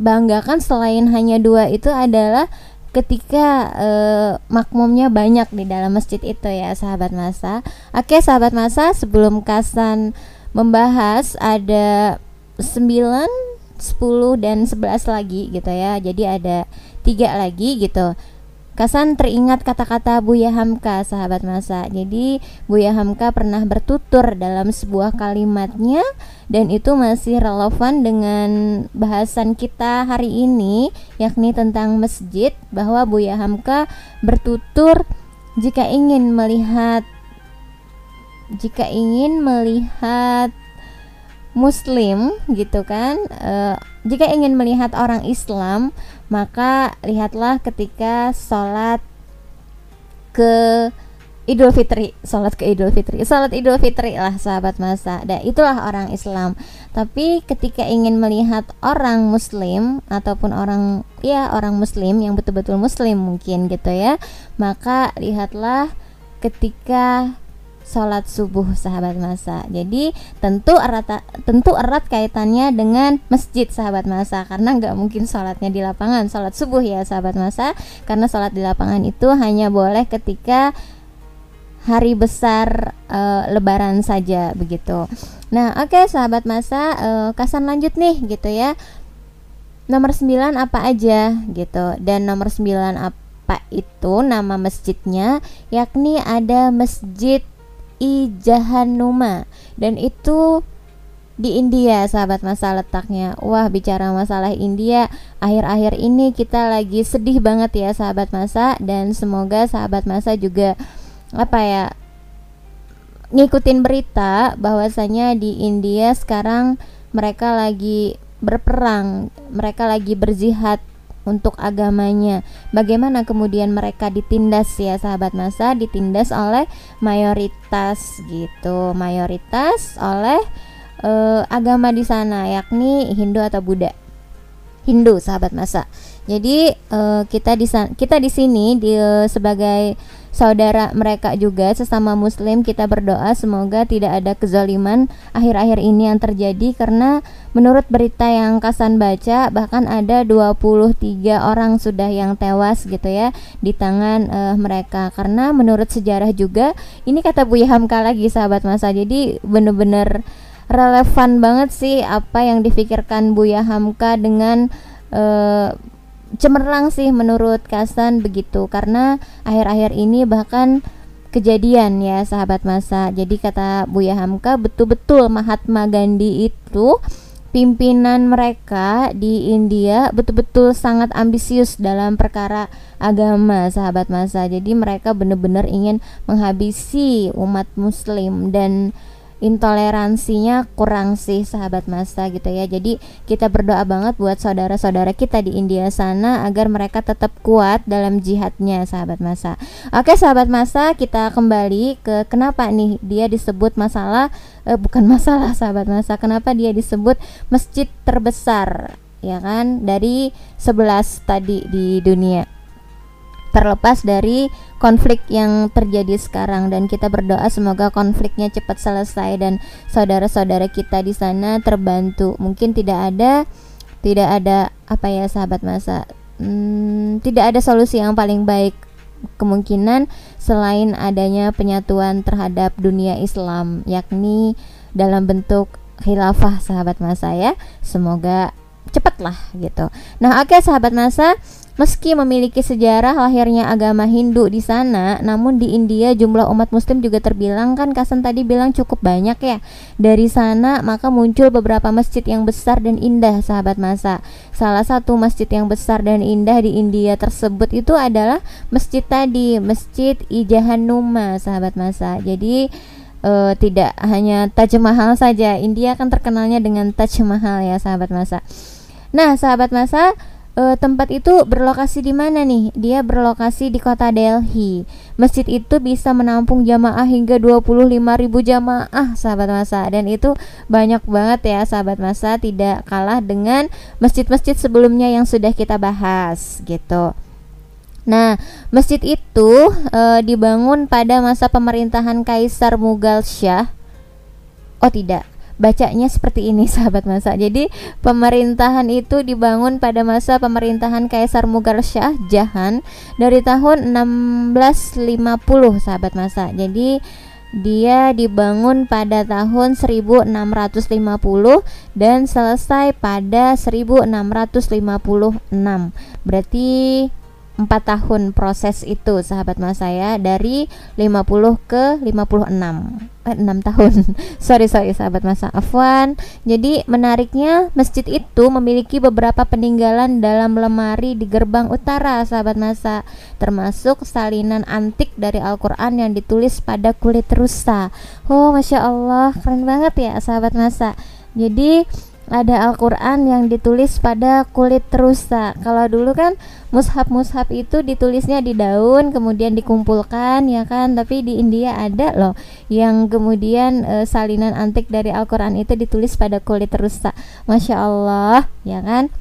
banggakan selain hanya dua itu adalah ketika uh, makmumnya banyak di dalam masjid itu ya sahabat masa. Oke sahabat masa sebelum Kasan membahas ada 9, 10 dan 11 lagi gitu ya. Jadi ada tiga lagi gitu. Kasan teringat kata-kata Buya Hamka sahabat masa. Jadi Buya Hamka pernah bertutur dalam sebuah kalimatnya Dan itu masih relevan dengan bahasan kita hari ini Yakni tentang masjid Bahwa Buya Hamka bertutur Jika ingin melihat Jika ingin melihat Muslim gitu kan? E, Jika ingin melihat orang Islam maka lihatlah ketika sholat ke Idul Fitri, sholat ke Idul Fitri, sholat Idul Fitri lah sahabat masa. Dan itulah orang Islam. Tapi ketika ingin melihat orang Muslim ataupun orang ya orang Muslim yang betul-betul Muslim mungkin gitu ya, maka lihatlah ketika sholat subuh sahabat masa. Jadi tentu erat tentu erat kaitannya dengan masjid sahabat masa karena nggak mungkin sholatnya di lapangan sholat subuh ya sahabat masa karena sholat di lapangan itu hanya boleh ketika hari besar e, lebaran saja begitu. Nah, oke okay, sahabat masa e, kasan lanjut nih gitu ya. Nomor 9 apa aja gitu dan nomor 9 apa itu nama masjidnya yakni ada Masjid I Jahannuma. Dan itu di India sahabat masa letaknya. Wah bicara masalah India Akhir-akhir ini kita lagi sedih banget ya sahabat masa. Dan semoga sahabat masa juga Apa ya Ngikutin berita bahwasanya di India sekarang Mereka lagi berperang Mereka lagi berzihad untuk agamanya. Bagaimana kemudian mereka ditindas ya sahabat masa ditindas oleh mayoritas gitu, mayoritas oleh uh, agama di sana yakni Hindu atau Buddha. Hindu sahabat masa. Jadi uh, kita di kita di sini di uh, sebagai saudara mereka juga sesama muslim kita berdoa semoga tidak ada kezaliman akhir-akhir ini yang terjadi. Karena menurut berita yang Kasan baca bahkan ada 23 orang sudah yang tewas gitu ya di tangan uh, mereka. Karena menurut sejarah juga ini kata Buya Hamka lagi sahabat masa. Jadi bener-bener relevan banget sih apa yang difikirkan Buya Hamka dengan uh, cemerlang sih menurut Kasan begitu karena akhir-akhir ini bahkan kejadian ya sahabat masa. Jadi kata Buya Hamka betul-betul Mahatma Gandhi itu pimpinan mereka di India betul-betul sangat ambisius dalam perkara agama sahabat masa. Jadi mereka benar-benar ingin menghabisi umat muslim dan intoleransinya kurang sih sahabat masa gitu ya. Jadi kita berdoa banget buat saudara-saudara kita di India sana agar mereka tetap kuat dalam jihadnya sahabat masa. Oke sahabat masa kita kembali ke kenapa nih dia disebut masalah eh, bukan masalah [laughs] sahabat masa kenapa dia disebut masjid terbesar ya kan? Dari 11 tadi di dunia terlepas dari konflik yang terjadi sekarang. Dan kita berdoa semoga konfliknya cepat selesai dan saudara-saudara kita di sana terbantu. Mungkin tidak ada tidak ada apa ya sahabat masa? Hmm, tidak ada solusi yang paling baik kemungkinan selain adanya penyatuan terhadap dunia Islam yakni dalam bentuk khilafah sahabat masa ya. Semoga cepatlah gitu nah oke okay, sahabat masa Meski memiliki sejarah lahirnya agama Hindu di sana, namun di India jumlah umat muslim juga terbilang kan Kasan tadi bilang cukup banyak ya. Dari sana maka muncul beberapa masjid yang besar dan indah sahabat masa. Salah satu masjid yang besar dan indah di India tersebut itu adalah masjid tadi, Masjid Ijahanuma sahabat masa. Jadi uh, tidak hanya Taj Mahal saja. India kan terkenalnya dengan Taj Mahal ya sahabat masa. Nah, sahabat masa uh, tempat itu berlokasi di mana nih? Dia berlokasi di kota Delhi. Masjid itu bisa menampung jamaah hingga 25.000 jamaah, sahabat masa. Dan itu banyak banget ya, sahabat masa, tidak kalah dengan masjid-masjid sebelumnya yang sudah kita bahas gitu. Nah, masjid itu e, dibangun pada masa pemerintahan Kaisar Mughal Shah. Oh tidak, bacanya seperti ini [laughs] sahabat masa. Jadi pemerintahan itu dibangun pada masa pemerintahan Kaisar Mughal Shah Jahan dari tahun 1650 sahabat masa. Jadi dia dibangun pada tahun 1650 dan selesai pada 1656. Berarti empat tahun proses itu sahabat mas saya dari 50 ke 56 eh, 6 tahun. [laughs] Sorry sorry sahabat masa Afwan. Jadi menariknya masjid itu memiliki beberapa peninggalan dalam lemari di gerbang utara sahabat masa termasuk salinan antik dari Al-Quran yang ditulis pada kulit rusa. Oh Masya Allah keren banget ya sahabat masa jadi ada Al-Quran yang ditulis pada kulit rusa kalau dulu kan mushaf-mushaf itu ditulisnya di daun kemudian dikumpulkan ya kan tapi di India ada loh yang kemudian e, salinan antik dari Al-Quran itu ditulis pada kulit rusa Masya Allah ya kan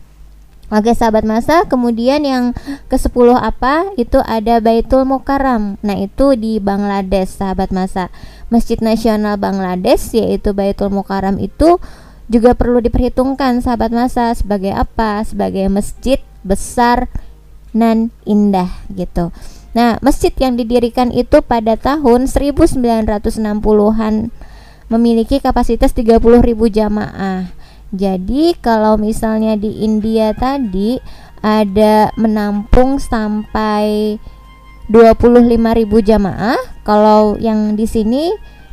Oke sahabat masa, kemudian yang ke-10 apa? Itu ada Baitul Mukarram. Nah, itu di Bangladesh sahabat masa. Masjid Nasional Bangladesh yaitu Baitul Mukarram itu juga perlu diperhitungkan sahabat masa sebagai apa? Sebagai masjid besar dan indah gitu. Nah, masjid yang didirikan itu pada tahun 1960-an memiliki kapasitas 30.000 jamaah. Jadi kalau misalnya di India tadi ada menampung sampai 25.000 jamaah, kalau yang di sini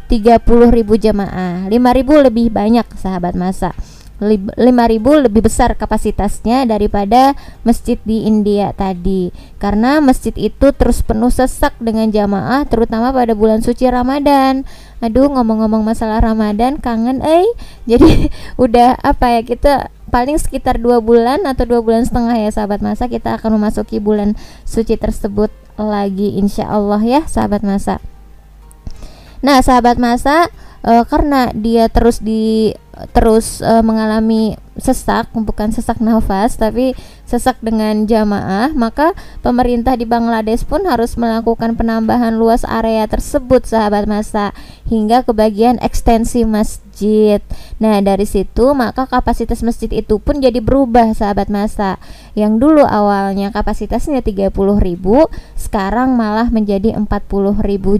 30.000 jamaah 5.000 lebih banyak sahabat masa. 5.000 lebih besar kapasitasnya daripada masjid di India tadi. Karena masjid itu terus penuh sesak dengan jamaah terutama pada bulan suci Ramadan. Aduh ngomong-ngomong masalah Ramadan kangen eh. [laughs] Jadi udah apa ya kita paling sekitar dua bulan atau dua bulan setengah ya sahabat masa kita akan memasuki bulan suci tersebut lagi insya Allah ya sahabat masa Nah, sahabat masa uh, karena dia terus di terus uh, mengalami sesak, bukan sesak nafas tapi sesak dengan jamaah, maka pemerintah di Bangladesh pun harus melakukan penambahan luas area tersebut sahabat masa hingga ke bagian ekstensi masjid. Nah, dari situ maka kapasitas masjid itu pun jadi berubah sahabat masa. Yang dulu awalnya kapasitasnya 30.000, sekarang malah menjadi 40.000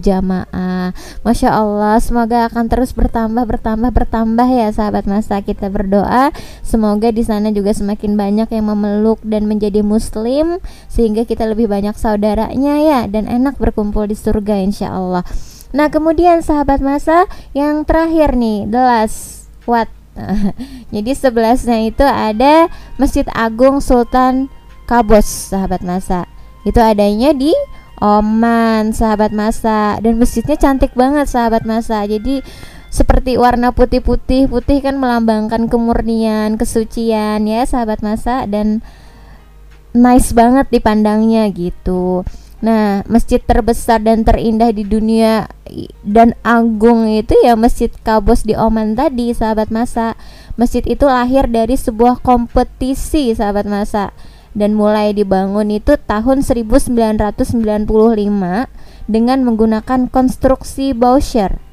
jamaah. Masya Allah, semoga akan terus bertambah bertambah bertambah ya sahabat masa. Kita berdoa semoga di sana juga semakin banyak yang memeluk dan menjadi muslim sehingga kita lebih banyak saudaranya ya dan enak berkumpul di surga insya Allah. Nah, kemudian sahabat masa yang terakhir nih, the last what? [laughs] Jadi sebelasnya itu ada Masjid Agung Sultan Kabos, sahabat masa. Itu adanya di Oman, sahabat masa. Dan masjidnya cantik banget, sahabat masa. Jadi seperti warna putih-putih, putih kan melambangkan kemurnian, kesucian ya, sahabat masa dan nice banget dipandangnya gitu. Nah, masjid terbesar dan terindah di dunia dan agung itu ya Masjid Kabos di Oman tadi, sahabat masa. Masjid itu lahir dari sebuah kompetisi, sahabat masa. Dan mulai dibangun itu tahun 1995 dengan menggunakan konstruksi Boucher.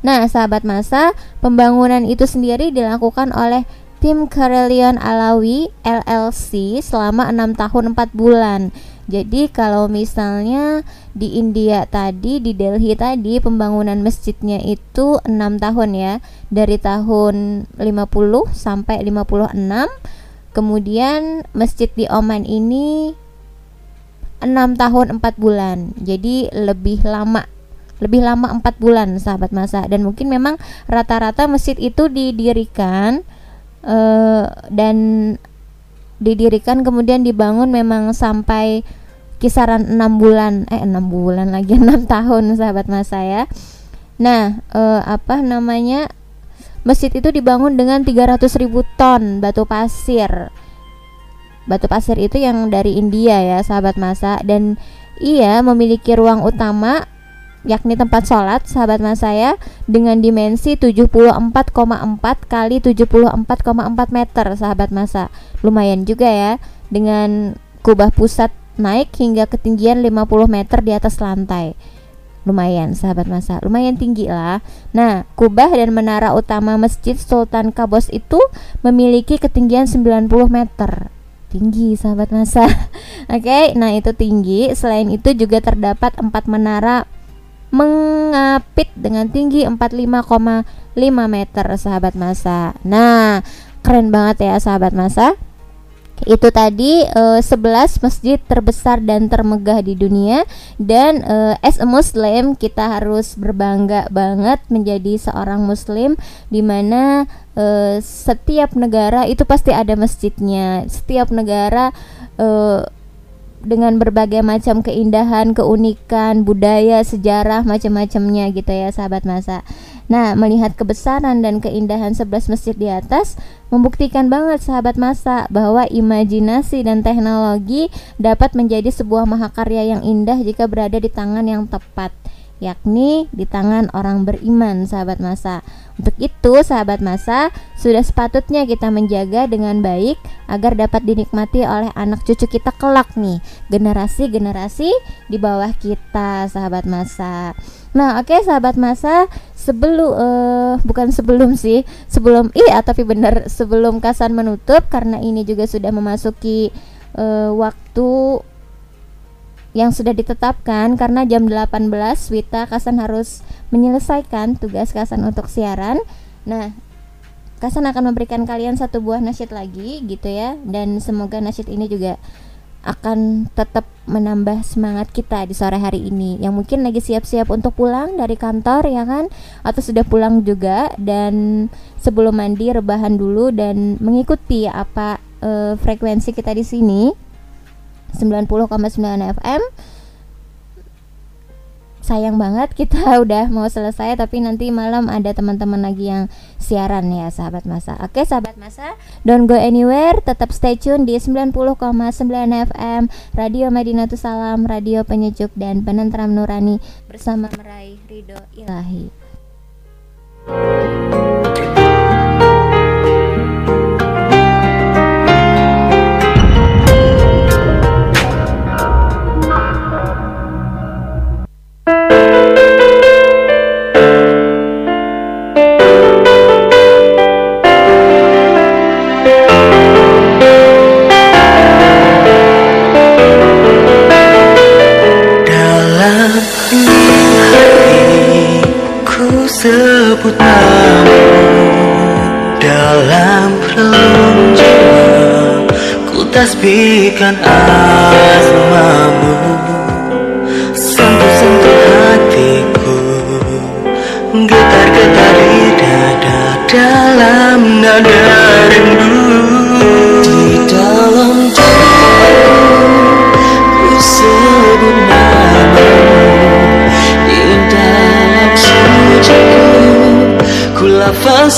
Nah, sahabat masa, pembangunan itu sendiri dilakukan oleh tim Karelion Alawi LLC selama enam tahun 4 bulan. Jadi kalau misalnya di India tadi di Delhi tadi pembangunan masjidnya itu 6 tahun ya. Dari tahun 50 sampai 56 kemudian masjid di Oman ini 6 tahun 4 bulan. Jadi lebih lama lebih lama 4 bulan sahabat masa. Dan mungkin memang rata-rata masjid itu didirikan uh, dan didirikan kemudian dibangun memang sampai kisaran enam bulan. Eh enam bulan lagi [laughs] enam tahun sahabat mas saya nah eh, apa namanya masjid itu dibangun dengan 300 ribu ton batu pasir. Batu pasir itu yang dari India ya sahabat masa. Dan ia memiliki ruang utama yakni tempat sholat sahabat mas saya dengan dimensi 74,4 kali 74,4 meter sahabat masa lumayan juga ya dengan kubah pusat naik hingga ketinggian 50 meter di atas lantai. Lumayan sahabat masa lumayan tinggi lah. Nah kubah dan menara utama masjid Sultan Kabos itu memiliki ketinggian 90 meter. Tinggi sahabat masa [laughs] oke okay, nah itu tinggi. Selain itu juga terdapat empat menara mengapit dengan tinggi 45,5 meter sahabat masa. Nah keren banget ya sahabat masa. Itu tadi uh, eh, 11 masjid terbesar dan termegah di dunia. Dan uh, as a muslim kita harus berbangga banget menjadi seorang muslim di mana uh, setiap negara itu pasti ada masjidnya. Setiap negara uh, dengan berbagai macam keindahan, keunikan, budaya, sejarah macam-macamnya gitu ya sahabat masa. Nah, melihat kebesaran dan keindahan 11 masjid di atas membuktikan banget sahabat masa bahwa imajinasi dan teknologi dapat menjadi sebuah mahakarya yang indah jika berada di tangan yang tepat yakni di tangan orang beriman sahabat masa. Untuk itu sahabat masa sudah sepatutnya kita menjaga dengan baik agar dapat dinikmati oleh anak cucu kita kelak nih, generasi-generasi di bawah kita sahabat masa. Nah, oke okay, sahabat masa, sebelum uh, bukan sebelum sih, sebelum iya tapi benar sebelum Kasan menutup karena ini juga sudah memasuki uh, waktu yang sudah ditetapkan karena jam 18 Wita Kasan harus menyelesaikan tugas Kasan untuk siaran. Nah, Kasan akan memberikan kalian satu buah nasyid lagi gitu ya dan semoga nasyid ini juga akan tetap menambah semangat kita di sore hari ini. Yang mungkin lagi siap-siap untuk pulang dari kantor ya kan? Atau sudah pulang juga dan sebelum mandi rebahan dulu dan mengikuti apa uh, frekuensi kita di sini 90,9 FM sayang banget kita [laughs] udah mau selesai tapi nanti malam ada teman-teman lagi yang siaran ya sahabat masa. Oke sahabat masa, don't go anywhere, tetap stay tune di 90,9 FM Radio Madinatus Salam, radio penyejuk dan penentram nurani bersama meraih ridho ilahi. Sebut namamu dalam relung ku tasbihkan asmamu. Sentuh-sentuh hatiku getar-getar di dada dalam nada rindu. Di dalam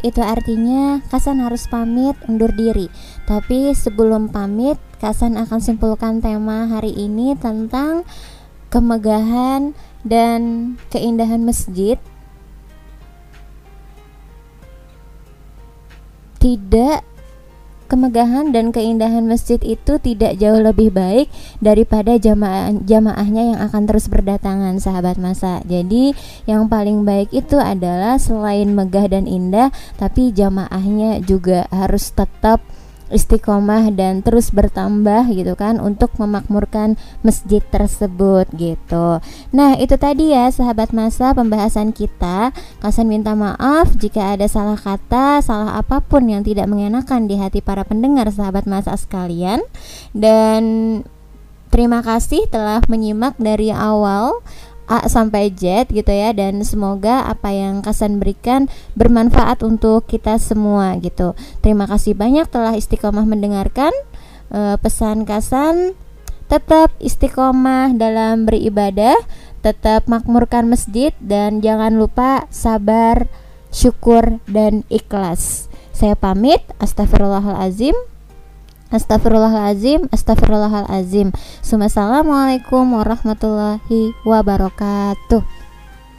itu artinya Kasan harus pamit undur diri. Tapi sebelum pamit Kasan akan simpulkan tema hari ini tentang kemegahan dan keindahan masjid kemegahan dan keindahan masjid itu tidak jauh lebih baik daripada jamaah jamaahnya yang akan terus berdatangan sahabat masa. Jadi yang paling baik itu adalah selain megah dan indah tapi jamaahnya juga harus tetap istiqomah dan terus bertambah gitu kan untuk memakmurkan masjid tersebut gitu. Nah, itu tadi ya sahabat masa pembahasan kita. Kasan minta maaf jika ada salah kata, salah apa pun yang tidak mengenakan di hati para pendengar sahabat masa sekalian. Dan terima kasih telah menyimak dari awal A sampai Z gitu ya dan semoga apa yang Kasan berikan bermanfaat untuk kita semua gitu. Terima kasih banyak telah istiqomah mendengarkan e, pesan Kasan tetap istiqomah dalam beribadah, tetap makmurkan masjid dan jangan lupa sabar, syukur dan ikhlas. Saya pamit, astagfirullahalazim. Astagfirullahalazim, astagfirullahalazim. Assalamualaikum warahmatullahi wabarakatuh.